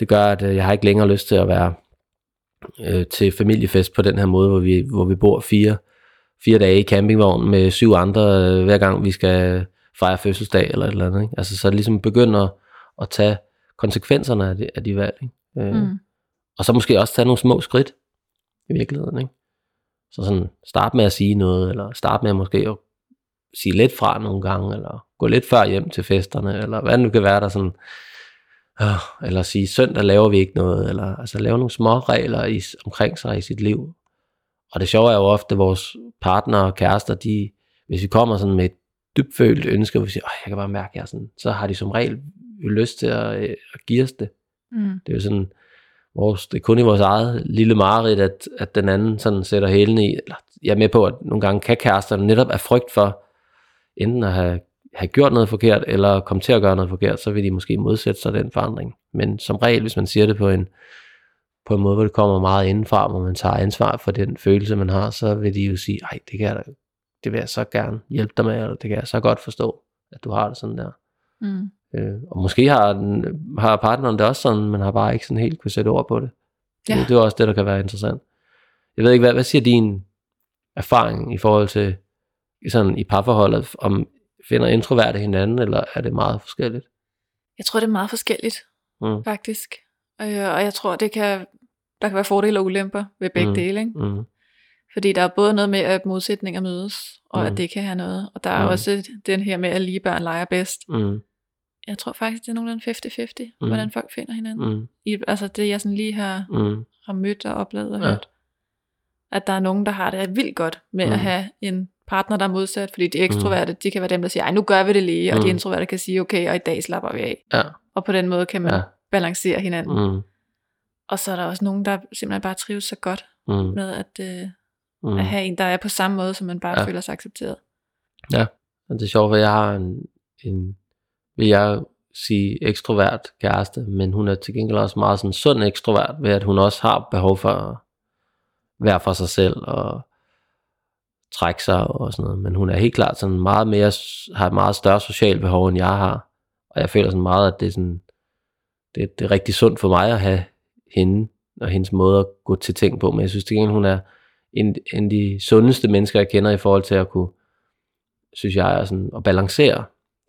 det gør, at øh, jeg har ikke længere lyst til at være øh, til familiefest på den her måde, hvor vi, hvor vi bor fire, fire dage i campingvogn med syv andre, øh, hver gang vi skal fejre fødselsdag eller et eller andet. Ikke? Altså, så det ligesom begynder at, at tage konsekvenserne af de, af de valg. Ikke? Øh, mm. Og så måske også tage nogle små skridt i virkeligheden. Ikke? Så sådan start med at sige noget, eller start med at måske at sige lidt fra nogle gange, eller gå lidt før hjem til festerne, eller hvad det nu kan være, der sådan, øh, eller sige, søndag laver vi ikke noget, eller altså lave nogle små regler i, omkring sig i sit liv. Og det sjove er jo ofte, at vores partner og kærester, de, hvis vi kommer sådan med et dybfølt ønske, og vi siger, jeg kan bare mærke, jeg sådan, så har de som regel lyst til at, øh, at give os det. Mm. Det er jo sådan, vores, det er kun i vores eget lille mareridt, at, at den anden sådan sætter hælene i. Eller, jeg er med på, at nogle gange kan kæresterne netop af frygt for, enten at have, have gjort noget forkert, eller komme til at gøre noget forkert, så vil de måske modsætte sig den forandring. Men som regel, hvis man siger det på en, på en måde, hvor det kommer meget indenfra, hvor man tager ansvar for den følelse, man har, så vil de jo sige, ej, det kan jeg da, det vil jeg så gerne hjælpe dig med, eller det kan jeg så godt forstå, at du har det sådan der. Mm. Øh, og måske har, den, har partneren det også sådan, men har bare ikke sådan helt kunne sætte ord på det. Ja. Det, det er også det, der kan være interessant. Jeg ved ikke, hvad, hvad siger din erfaring i forhold til sådan i parforholdet, om finder introverte hinanden, eller er det meget forskelligt? Jeg tror, det er meget forskelligt, mm. faktisk. Og, og jeg tror, det kan, der kan være fordele og ulemper ved begge mm. dele. Ikke? Mm. Fordi der er både noget med, at modsætninger mødes, og mm. at det kan have noget. Og der er mm. også den her med, at lige børn leger bedst. Mm jeg tror faktisk, det er nogenlunde 50-50, mm. hvordan folk finder hinanden. Mm. I, altså det, jeg sådan lige har, mm. har mødt og oplevet og ja. hørt. At der er nogen, der har det vildt godt med mm. at have en partner, der er modsat, fordi de ekstroverte, mm. de kan være dem, der siger, ej, nu gør vi det lige, og mm. de introverte kan sige, okay, og i dag slapper vi af. Ja. Og på den måde kan man ja. balancere hinanden. Mm. Og så er der også nogen, der simpelthen bare trives så godt mm. med at, øh, mm. at have en, der er på samme måde, som man bare ja. føler sig accepteret. Ja, og det er sjovt, at jeg har en, en vil jeg sige ekstrovert kæreste, men hun er til gengæld også meget sådan sund ekstrovert, ved at hun også har behov for at være for sig selv og trække sig og sådan noget. Men hun er helt klart sådan meget mere, har et meget større socialt behov, end jeg har. Og jeg føler sådan meget, at det er sådan, det, det er rigtig sundt for mig at have hende og hendes måde at gå til ting på. Men jeg synes til gengæld, hun er en, en af de sundeste mennesker, jeg kender i forhold til at kunne, synes jeg, er sådan, at balancere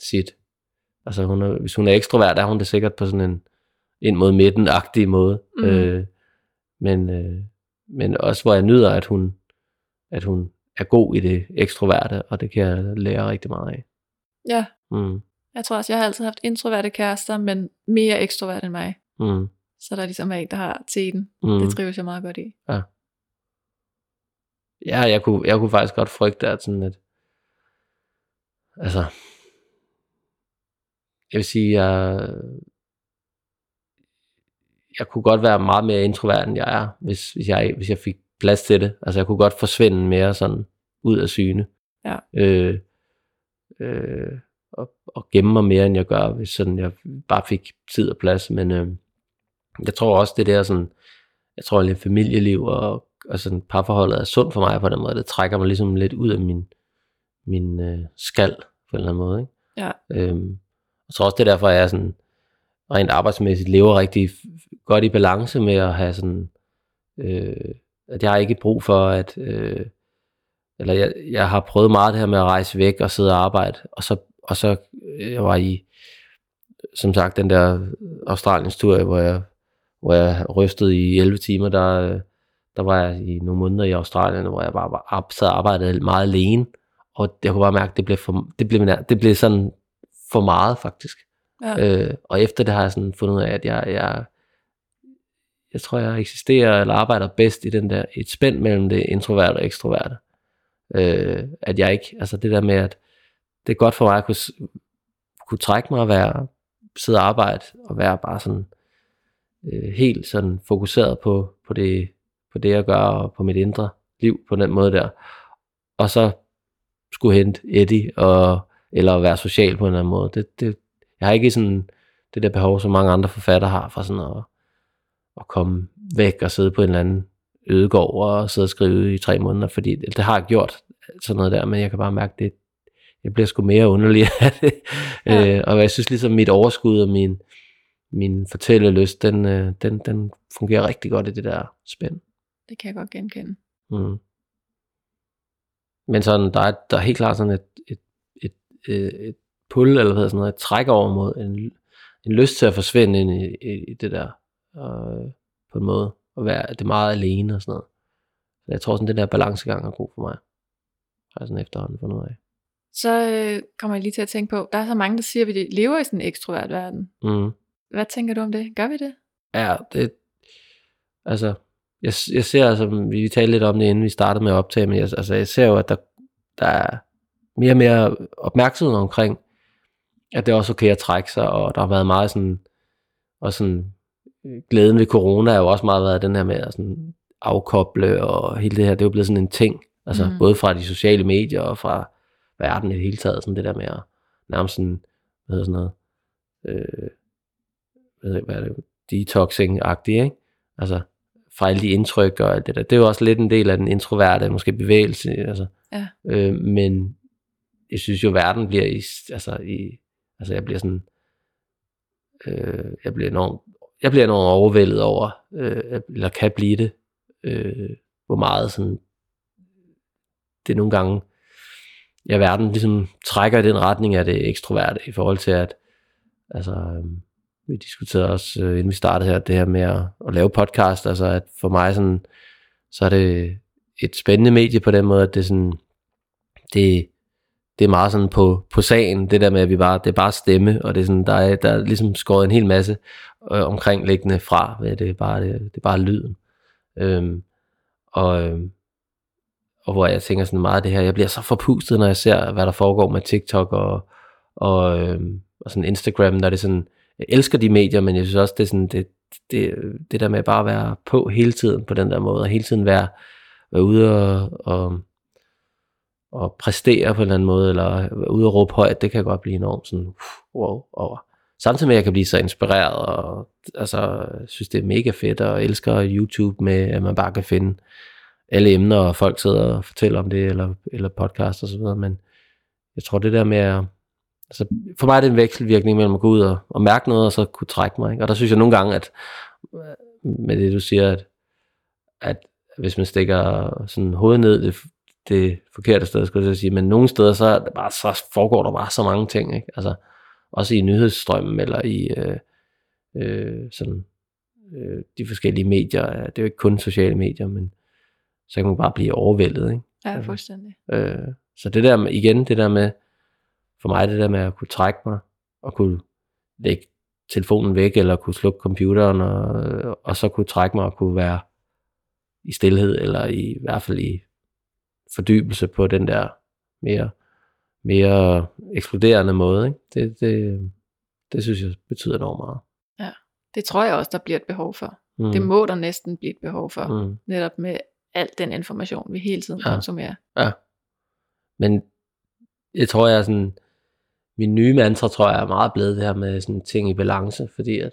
sit Altså hun er, hvis hun er ekstrovert, er hun det sikkert på sådan en ind mod midten-agtig måde. Mm. Øh, men, øh, men også hvor jeg nyder, at hun, at hun er god i det ekstroverte, og det kan jeg lære rigtig meget af. Ja. Mm. Jeg tror også, jeg har altid haft introverte kærester, men mere ekstrovert end mig. Mm. Så der er ligesom en, der har teten. Mm. Det trives jeg meget godt i. Ja. Ja, jeg kunne, jeg kunne faktisk godt frygte, at sådan et, altså, jeg vil sige, jeg, jeg kunne godt være meget mere introvert, end jeg er, hvis, hvis, jeg, hvis jeg fik plads til det. Altså jeg kunne godt forsvinde mere sådan ud af syne. Ja. Øh, øh, og, og gemme mig mere, end jeg gør, hvis sådan jeg bare fik tid og plads. Men øh, jeg tror også, det der sådan, jeg tror, at familieliv og, og sådan parforholdet er sundt for mig på den måde. Det trækker mig ligesom lidt ud af min, min øh, skal på en eller anden måde. Ikke? Ja. Øhm, jeg tror også, det er derfor, jeg sådan rent arbejdsmæssigt lever rigtig godt i balance med at have sådan, øh, at jeg har ikke brug for, at, øh, eller jeg, jeg har prøvet meget det her med at rejse væk og sidde og arbejde, og så, og så øh, jeg var i, som sagt, den der Australiens tur, hvor jeg hvor jeg rystede i 11 timer, der, øh, der var jeg i nogle måneder i Australien, hvor jeg bare var, sad og arbejdede meget alene, og jeg kunne bare mærke, at det blev, for, det blev, det blev sådan for meget faktisk. Ja. Øh, og efter det har jeg sådan fundet ud af, at jeg, jeg, jeg tror, jeg eksisterer eller arbejder bedst i den der, et spænd mellem det introverte og ekstroverte. Øh, at jeg ikke, altså det der med, at det er godt for mig at kunne, kunne trække mig og være, sidde og arbejde og være bare sådan øh, helt sådan fokuseret på, på, det, på det, jeg gør og på mit indre liv på den måde der. Og så skulle hente Eddie og, eller være social på en eller anden måde. Det, det, jeg har ikke sådan det der behov, som mange andre forfattere har for sådan at, at komme væk og sidde på en eller anden ødegård og sidde og skrive i tre måneder, fordi det har jeg gjort sådan noget der, men jeg kan bare mærke, det, jeg bliver sgu mere underlig af det. Ja. Øh, og jeg synes ligesom mit overskud og min, min fortællelyst, den, øh, den, den fungerer rigtig godt i det der spænd. Det kan jeg godt genkende. Mm. Men sådan, der er, der er helt klart sådan et, et, et, et, et pull, eller hvad sådan noget, et træk over mod en, en lyst til at forsvinde ind i, i, i det der, øh, på en måde, og være det meget alene og sådan noget. Så jeg tror sådan, den der balancegang er god for mig. Har jeg sådan efterhånden fundet ud af. Så øh, kommer jeg lige til at tænke på, der er så mange, der siger, at vi lever i sådan en ekstrovert verden. Mm. Hvad tænker du om det? Gør vi det? Ja, det, altså, jeg, jeg ser altså, vi, vi talte lidt om det, inden vi startede med at optage, men jeg, altså, jeg ser jo, at der, der er mere og mere opmærksomhed omkring, at det er også okay at trække sig, og der har været meget sådan, og sådan, glæden ved corona har jo også meget været den her med at sådan afkoble, og hele det her, det er jo blevet sådan en ting, altså mm. både fra de sociale medier og fra verden i det hele taget, sådan det der med at nærmest sådan, hvad hedder sådan noget, øh, hvad er det, detoxing-agtigt, ikke? Altså, fra alle de indtryk og alt det der. Det er jo også lidt en del af den introverte, måske bevægelse, altså. Ja. Øh, men jeg synes jo, verden bliver i, altså, i, altså jeg bliver sådan, øh, jeg bliver enormt, jeg bliver enormt overvældet over, øh, eller kan blive det, øh, hvor meget sådan, det nogle gange, ja, verden ligesom trækker i den retning af det ekstroverte, i forhold til at, altså, øh, vi diskuterede også, øh, inden vi startede her, det her med at, at lave podcast, altså at for mig sådan, så er det et spændende medie på den måde, at det sådan, det, det er meget sådan på, på sagen, det der med, at vi bare, det er bare stemme, og det er sådan, der er, der er ligesom skåret en hel masse øh, omkringliggende fra, det er bare, det, det er bare lyden. Øhm, og, øh, og hvor jeg tænker sådan meget det her, jeg bliver så forpustet, når jeg ser, hvad der foregår med TikTok og, og, øh, og sådan Instagram, når det er sådan, jeg elsker de medier, men jeg synes også, det er sådan, det, det, det der med bare at være på hele tiden på den der måde, og hele tiden være, være ude og, og, og præstere på en eller anden måde, eller være ude og råbe højt, det kan godt blive enormt sådan, uh, wow, over. Samtidig med, at jeg kan blive så inspireret, og altså, synes, det er mega fedt, og elsker YouTube med, at man bare kan finde alle emner, og folk sidder og fortæller om det, eller, eller podcast og så videre, men jeg tror, det der med at Altså, for mig er det en vekselvirkning mellem at gå ud og, og mærke noget, og så kunne trække mig. Ikke? Og der synes jeg nogle gange, at med det du siger, at, at hvis man stikker sådan hovedet ned det, det forkerte sted, skulle jeg sige, men nogle steder, så, bare, så foregår der bare så mange ting. Ikke? Altså, også i nyhedsstrømmen, eller i øh, øh, sådan, øh, de forskellige medier. Det er jo ikke kun sociale medier, men så kan man bare blive overvældet. Ikke? Ja, altså, fuldstændig. Øh, så det der med, igen, det der med, for mig det der med at kunne trække mig, og kunne lægge telefonen væk, eller kunne slukke computeren, og, og så kunne trække mig og kunne være i stillhed, eller i, i hvert fald i fordybelse på den der mere, mere eksploderende måde. Ikke? Det, det, det synes jeg betyder enormt meget. Ja, det tror jeg også, der bliver et behov for. Mm. Det må der næsten blive et behov for, mm. netop med al den information, vi hele tiden ja. konsumerer. Ja, men jeg tror, jeg er sådan, min nye mantra, tror jeg, er meget blevet det her med sådan ting i balance, fordi at,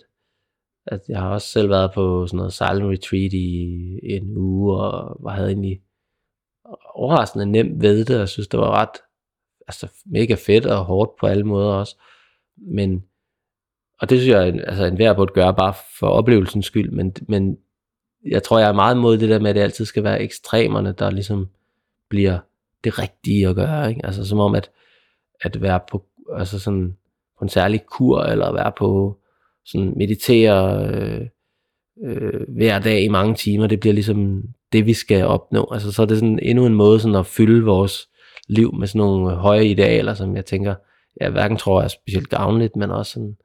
at jeg har også selv været på sådan noget silent retreat i en uge, og var havde egentlig overraskende nemt ved det, og synes, det var ret altså, mega fedt og hårdt på alle måder også. Men, og det synes jeg, altså en hver burde gøre bare for oplevelsens skyld, men, men jeg tror, jeg er meget imod det der med, at det altid skal være ekstremerne, der ligesom bliver det rigtige at gøre. Ikke? Altså som om, at, at være på altså sådan på en særlig kur, eller være på sådan meditere øh, øh, hver dag i mange timer, det bliver ligesom det, vi skal opnå. Altså så er det sådan endnu en måde sådan at fylde vores liv med sådan nogle høje idealer, som jeg tænker, jeg hverken tror er specielt gavnligt, men også sådan,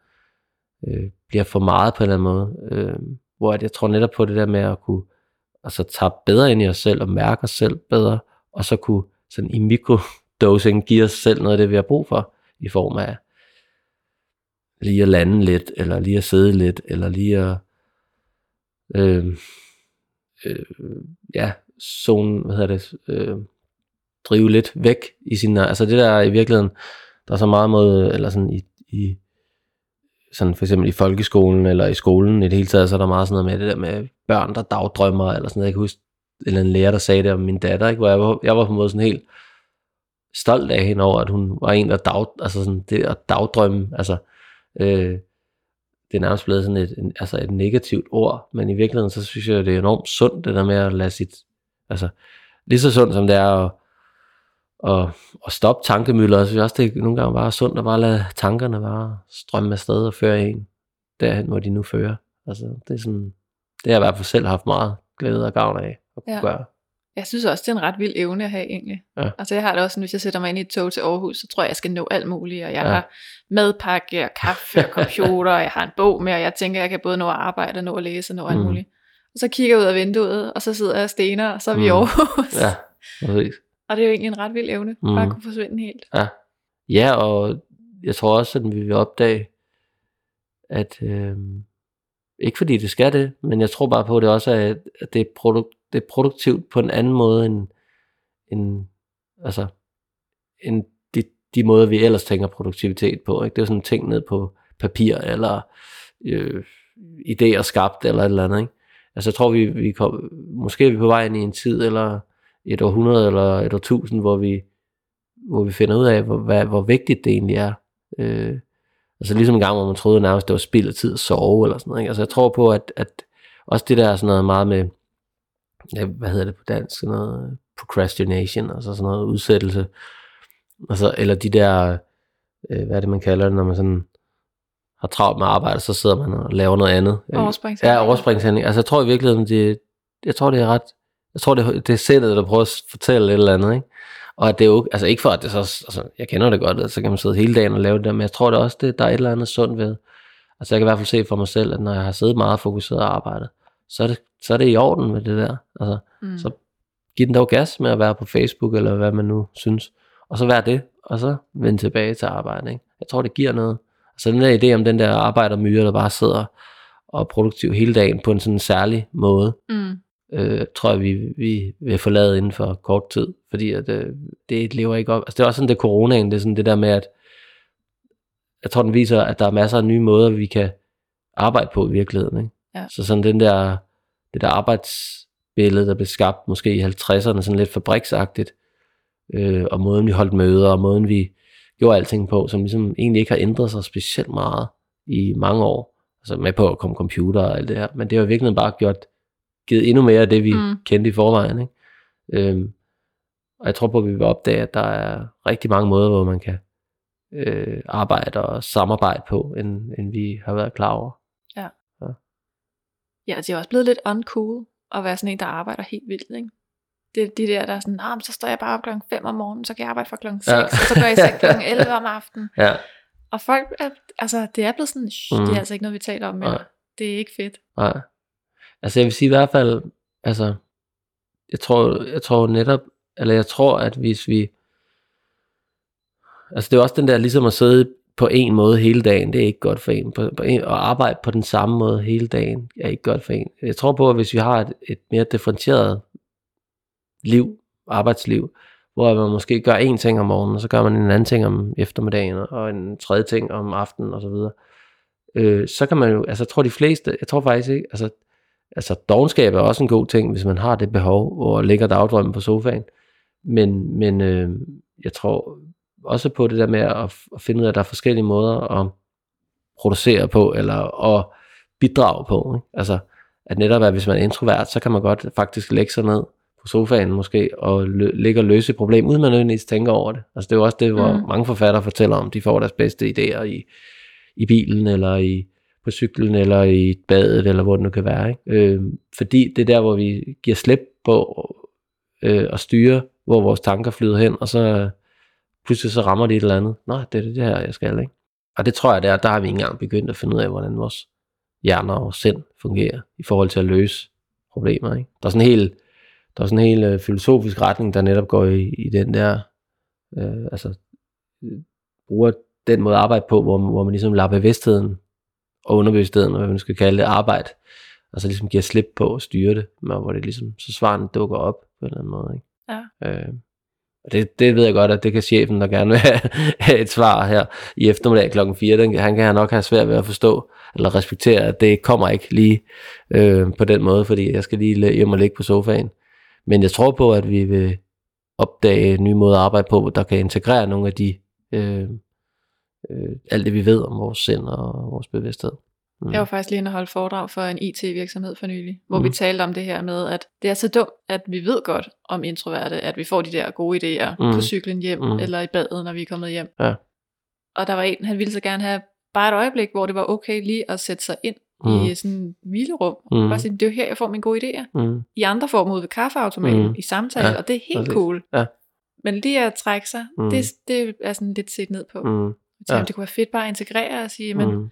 øh, bliver for meget på en eller anden måde. Øh, hvor jeg tror netop på det der med at kunne altså, tage bedre ind i os selv og mærke os selv bedre, og så kunne sådan i mikrodosing give os selv noget af det, vi har brug for, i form af lige at lande lidt, eller lige at sidde lidt, eller lige at øh, øh, ja, zone, hvad hedder det, øh, drive lidt væk i sin, altså det der i virkeligheden, der er så meget mod, eller sådan i, i sådan for eksempel i folkeskolen eller i skolen i det hele taget, så er der meget sådan noget med det der med børn, der dagdrømmer, eller sådan noget. Jeg kan huske, eller en lærer, der sagde det om min datter, ikke? hvor jeg var, jeg var på en måde sådan helt stolt af hende over, at hun var en, der dag, altså sådan det at dagdrømme, altså øh, det er nærmest blevet sådan et, en, altså et negativt ord, men i virkeligheden, så synes jeg, det er enormt sundt, det der med at lade sit, altså lige så sundt som det er at, at, at stoppe tankemøller, så synes jeg også, det er nogle gange bare sundt at bare lade tankerne bare strømme afsted og føre en derhen, hvor de nu fører. Altså, det er sådan, det har jeg i hvert fald selv haft meget glæde og gavn af at ja. gøre. Jeg synes også, det er en ret vild evne at have egentlig. Ja. Altså jeg har det også sådan, hvis jeg sætter mig ind i et tog til Aarhus, så tror jeg, jeg skal nå alt muligt. Og jeg ja. har madpakke og kaffe og computer, og jeg har en bog med, og jeg tænker, jeg kan både nå at arbejde og nå at læse og nå alt mm. muligt. Og så kigger jeg ud af vinduet, og så sidder jeg og stener, og så er vi mm. i Aarhus. Ja, præcis. Og det er jo egentlig en ret vild evne, mm. bare at kunne forsvinde helt. Ja. ja, og jeg tror også, at vi vil opdage, at øh, ikke fordi det skal det, men jeg tror bare på, at det også er, at det er, produk- det er produktivt på en anden måde end, end, altså, end de, de måder, vi ellers tænker produktivitet på. Ikke? Det er sådan ting ned på papir, eller øh, idéer skabt, eller et eller andet. Ikke? Altså jeg tror, vi, vi kom, måske er vi på vej ind i en tid, eller et århundrede, eller et årtusind, hvor vi, hvor vi finder ud af, hvor, hvad, hvor vigtigt det egentlig er. Øh, altså ligesom en gang, hvor man troede nærmest, det var spild af tid at sove, eller sådan noget. Ikke? Altså jeg tror på, at, at også det der er sådan noget meget med, ja, hvad hedder det på dansk, sådan noget procrastination, altså sådan noget udsættelse, altså, eller de der, øh, hvad er det man kalder det, når man sådan har travlt med arbejde, så sidder man og laver noget andet. Overspringshænding. Ja, overspringshænding. Altså jeg tror i virkeligheden, det, jeg tror det er ret, jeg tror det, det er sættet, der prøver at fortælle et eller andet, ikke? Og at det er jo, altså ikke for at det så, altså jeg kender det godt, at så kan man sidde hele dagen og lave det der, men jeg tror det også, det, der er et eller andet sundt ved. Altså jeg kan i hvert fald se for mig selv, at når jeg har siddet meget fokuseret og arbejdet, så er det, så er det i orden med det der. Altså, mm. så giv den dog gas med at være på Facebook, eller hvad man nu synes. Og så vær det, og så vende tilbage til arbejde. Ikke? Jeg tror, det giver noget. Altså den der idé om den der arbejdermyre, der bare sidder og er produktiv hele dagen på en sådan særlig måde, mm. Øh, tror jeg, vi, vi vil forlade inden for kort tid. Fordi at, øh, det lever ikke op. Altså det er også sådan, det coronaen, det er sådan det der med, at jeg tror, den viser, at der er masser af nye måder, vi kan arbejde på i virkeligheden. Ikke? Ja. Så sådan den der, det der arbejdsbillede, der blev skabt måske i 50'erne, sådan lidt fabriksagtigt, øh, og måden vi holdt møder, og måden vi gjorde alting på, som ligesom egentlig ikke har ændret sig specielt meget i mange år. Altså med på at komme computer og alt det her, men det har virkelig bare gjort, givet endnu mere af det, vi mm. kendte i forvejen. Ikke? Øhm, og jeg tror på, at vi vil opdage, at der er rigtig mange måder, hvor man kan øh, arbejde og samarbejde på, end, end vi har været klar over. Ja, det er også blevet lidt uncool at være sådan en, der arbejder helt vildt, ikke? Det er de der, der er sådan, nah, så står jeg bare op klokken 5 om morgenen, så kan jeg arbejde fra klokken 6, ja. og så går jeg i klokken 11 om aftenen. Ja. Og folk, er, altså det er blevet sådan, mm. det er altså ikke noget, vi taler om mere. Det er ikke fedt. Nej. Altså jeg vil sige i hvert fald, altså, jeg tror, jeg tror netop, eller jeg tror, at hvis vi, altså det er også den der ligesom at sidde på en måde hele dagen, det er ikke godt for en. På, på en. At arbejde på den samme måde hele dagen er ikke godt for en. Jeg tror på, at hvis vi har et, et mere differentieret liv, arbejdsliv, hvor man måske gør en ting om morgenen, og så gør man en anden ting om eftermiddagen, og en tredje ting om aftenen, og så videre. Øh, så kan man jo, altså jeg tror de fleste, jeg tror faktisk ikke, altså, altså dogenskab er også en god ting, hvis man har det behov, hvor ligger dagdrømmen på sofaen. Men, men øh, jeg tror, også på det der med at, at finde ud af, at der er forskellige måder at producere på, eller at bidrage på. Ikke? Altså, at netop at hvis man er introvert, så kan man godt faktisk lægge sig ned på sofaen måske, og lø- ligge og løse et problem, uden man nødvendigvis tænker over det. Altså det er jo også det, hvor mm. mange forfattere fortæller om, de får deres bedste idéer i, i bilen, eller i på cyklen, eller i badet, eller hvor det nu kan være. Ikke? Øh, fordi det er der, hvor vi giver slip på øh, at styre, hvor vores tanker flyder hen, og så pludselig så rammer de et eller andet. Nej, det er det her, jeg skal, ikke? Og det tror jeg, der, der har vi ikke engang begyndt at finde ud af, hvordan vores hjerner og sind fungerer i forhold til at løse problemer. Ikke? Der er sådan en hel, der er sådan en hel øh, filosofisk retning, der netop går i, i den der, øh, altså øh, bruger den måde at arbejde på, hvor, hvor man ligesom lader bevidstheden og underbevidstheden, og hvad man skal kalde det, arbejde, altså ligesom giver slip på at styre det, men hvor det ligesom, så svaren dukker op på en eller anden måde. Ikke? Ja. Øh, det, det ved jeg godt, at det kan chefen, der gerne vil have et svar her i eftermiddag klokken 4, den, han kan nok have svært ved at forstå, eller respektere, at det kommer ikke lige øh, på den måde, fordi jeg skal lige hjem og ligge på sofaen. Men jeg tror på, at vi vil opdage nye måder at arbejde på, der kan integrere nogle af de, øh, øh, alt det vi ved om vores sind og vores bevidsthed. Mm. Jeg var faktisk lige inde og holde foredrag for en IT-virksomhed for nylig, hvor mm. vi talte om det her med, at det er så dumt, at vi ved godt om introverte, at vi får de der gode idéer mm. på cyklen hjem, mm. eller i badet, når vi er kommet hjem. Ja. Og der var en, han ville så gerne have bare et øjeblik, hvor det var okay lige at sætte sig ind mm. i sådan en hvilerum. Mm. Bare sige, det er jo her, jeg får mine gode idéer. Mm. I andre får dem ud ved kaffeautomaten, mm. i samtale, ja, og det er helt præcis. cool. Ja. Men lige at trække sig, mm. det, det er sådan lidt set ned på. Mm. Jeg tænkte, ja. det kunne være fedt bare at integrere og sige, men mm.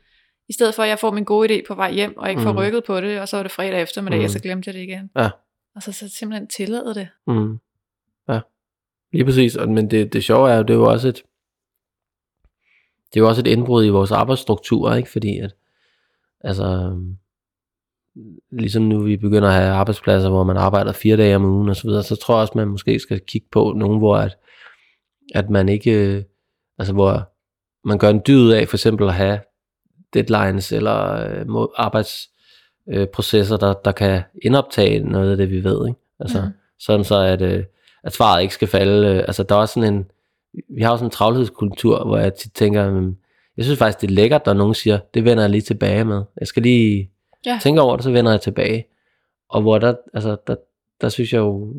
i stedet for at jeg får min gode idé på vej hjem, og ikke får mm. rykket på det, og så er det fredag eftermiddag, mm. og så glemte jeg det igen. Ja. Og så, så simpelthen tillade det. Mm. Ja, lige præcis. Men det, det sjove er jo, det er jo også et, det er jo også et indbrud i vores arbejdsstruktur, ikke? Fordi at, altså, ligesom nu vi begynder at have arbejdspladser, hvor man arbejder fire dage om ugen og så videre, så tror jeg også, man måske skal kigge på nogen, hvor at, at man ikke, altså hvor man gør en dyd af for eksempel at have deadlines eller øh, arbejdsprocesser, øh, der, der kan indoptage noget af det, vi ved. Ikke? Altså, mm. Sådan så, at, øh, at svaret ikke skal falde. Øh, altså, der er også sådan en, vi har også en travlhedskultur, hvor jeg tit tænker, øh, jeg synes faktisk, det er lækkert, når nogen siger, det vender jeg lige tilbage med. Jeg skal lige ja. tænke over det, så vender jeg tilbage. Og hvor der, altså, der, der synes jeg jo,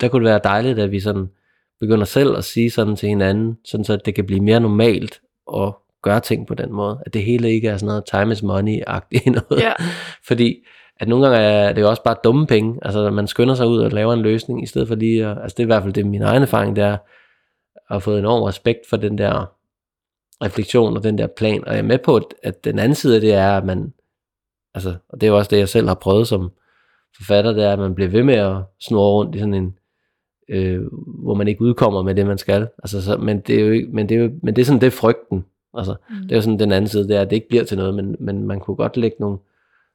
der kunne det være dejligt, at vi sådan begynder selv at sige sådan til hinanden, sådan så det kan blive mere normalt at gøre ting på den måde. At det hele ikke er sådan noget time is money-agtigt noget. Ja. Fordi at nogle gange er det jo også bare dumme penge. Altså man skynder sig ud og laver en løsning, i stedet for lige at, altså det er i hvert fald det min egen erfaring, er at have fået enorm respekt for den der refleksion og den der plan. Og jeg er med på, at den anden side af det er, at man, altså, og det er jo også det, jeg selv har prøvet som forfatter, det er, at man bliver ved med at snurre rundt i sådan en, øh, hvor man ikke udkommer med det, man skal. Altså, så, men, det er jo ikke, men, det er jo, men det er sådan, det er frygten. Altså, mm. Det er jo sådan den anden side, det er, at det ikke bliver til noget, men, men man kunne godt lægge nogle,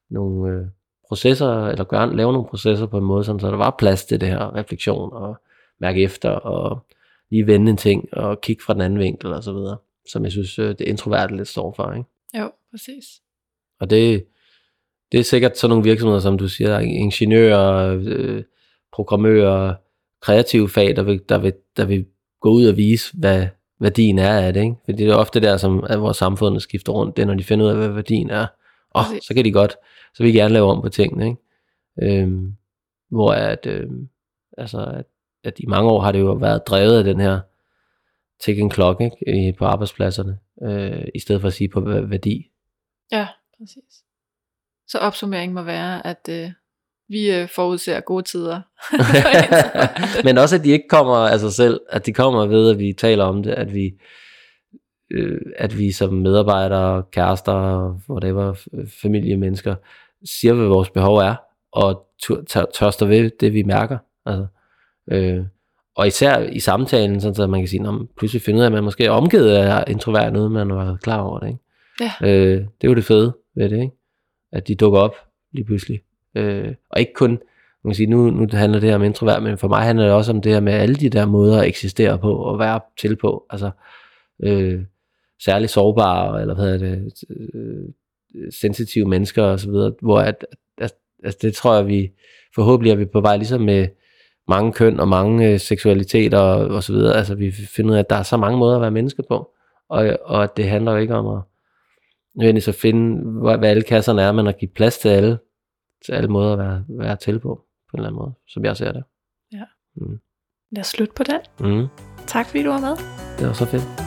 nogle øh, processer, eller gøre, lave nogle processer på en måde, sådan, så der var plads til det her refleksion, og mærke efter, og lige vende en ting, og kigge fra den anden vinkel, og så videre, som jeg synes, øh, det introverte lidt står for, ikke? Jo, præcis. Og det, det er sikkert sådan nogle virksomheder, som du siger, ingeniører, øh, programmører, kreative fag, der vil, der vil, der vil gå ud og vise, hvad værdien er af det. Ikke? Fordi det er ofte der, som at vores samfund skifter rundt, det er, når de finder ud af, hvad værdien er. Og oh, så kan de godt, så vil de gerne lave om på tingene. Ikke? Øhm, hvor at, øhm, altså, at, at i mange år har det jo været drevet af den her ticking clock ikke? på arbejdspladserne, øh, i stedet for at sige på værdi. Ja, præcis. Så opsummeringen må være, at øh, vi øh, forudser gode tider. Men også at de ikke kommer af sig selv, at de kommer ved, at vi taler om det, at vi, øh, at vi som medarbejdere, kærester, whatever, familiemennesker, siger, hvad vores behov er, og tørster ved det, vi mærker. Altså, øh, og især i samtalen, sådan så man kan sige, at pludselig finder ud af, at man måske er omgivet af introvert noget, man var klar over det. Ikke? Ja. Øh, det er jo det fede ved det, ikke? at de dukker op lige pludselig. Øh, og ikke kun, man kan sige, nu, nu handler det her om introvert, men for mig handler det også om det her med alle de der måder at eksistere på og være til på. Altså, øh, særligt sårbare, eller hvad hedder det, øh, sensitive mennesker og så videre, hvor at, at, det tror jeg, vi forhåbentlig er vi på vej ligesom med mange køn og mange øh, seksualiteter og, og så videre. Altså vi finder ud af, at der er så mange måder at være menneske på, og, og at det handler jo ikke om at nødvendigvis at finde, hvad, hvad alle kasserne er, men at give plads til alle til alle måder at være, være til på, på en eller anden måde, som jeg ser det. Ja. Mm. Lad os slutte på den. Mm. Tak fordi du var med. Det var så fedt.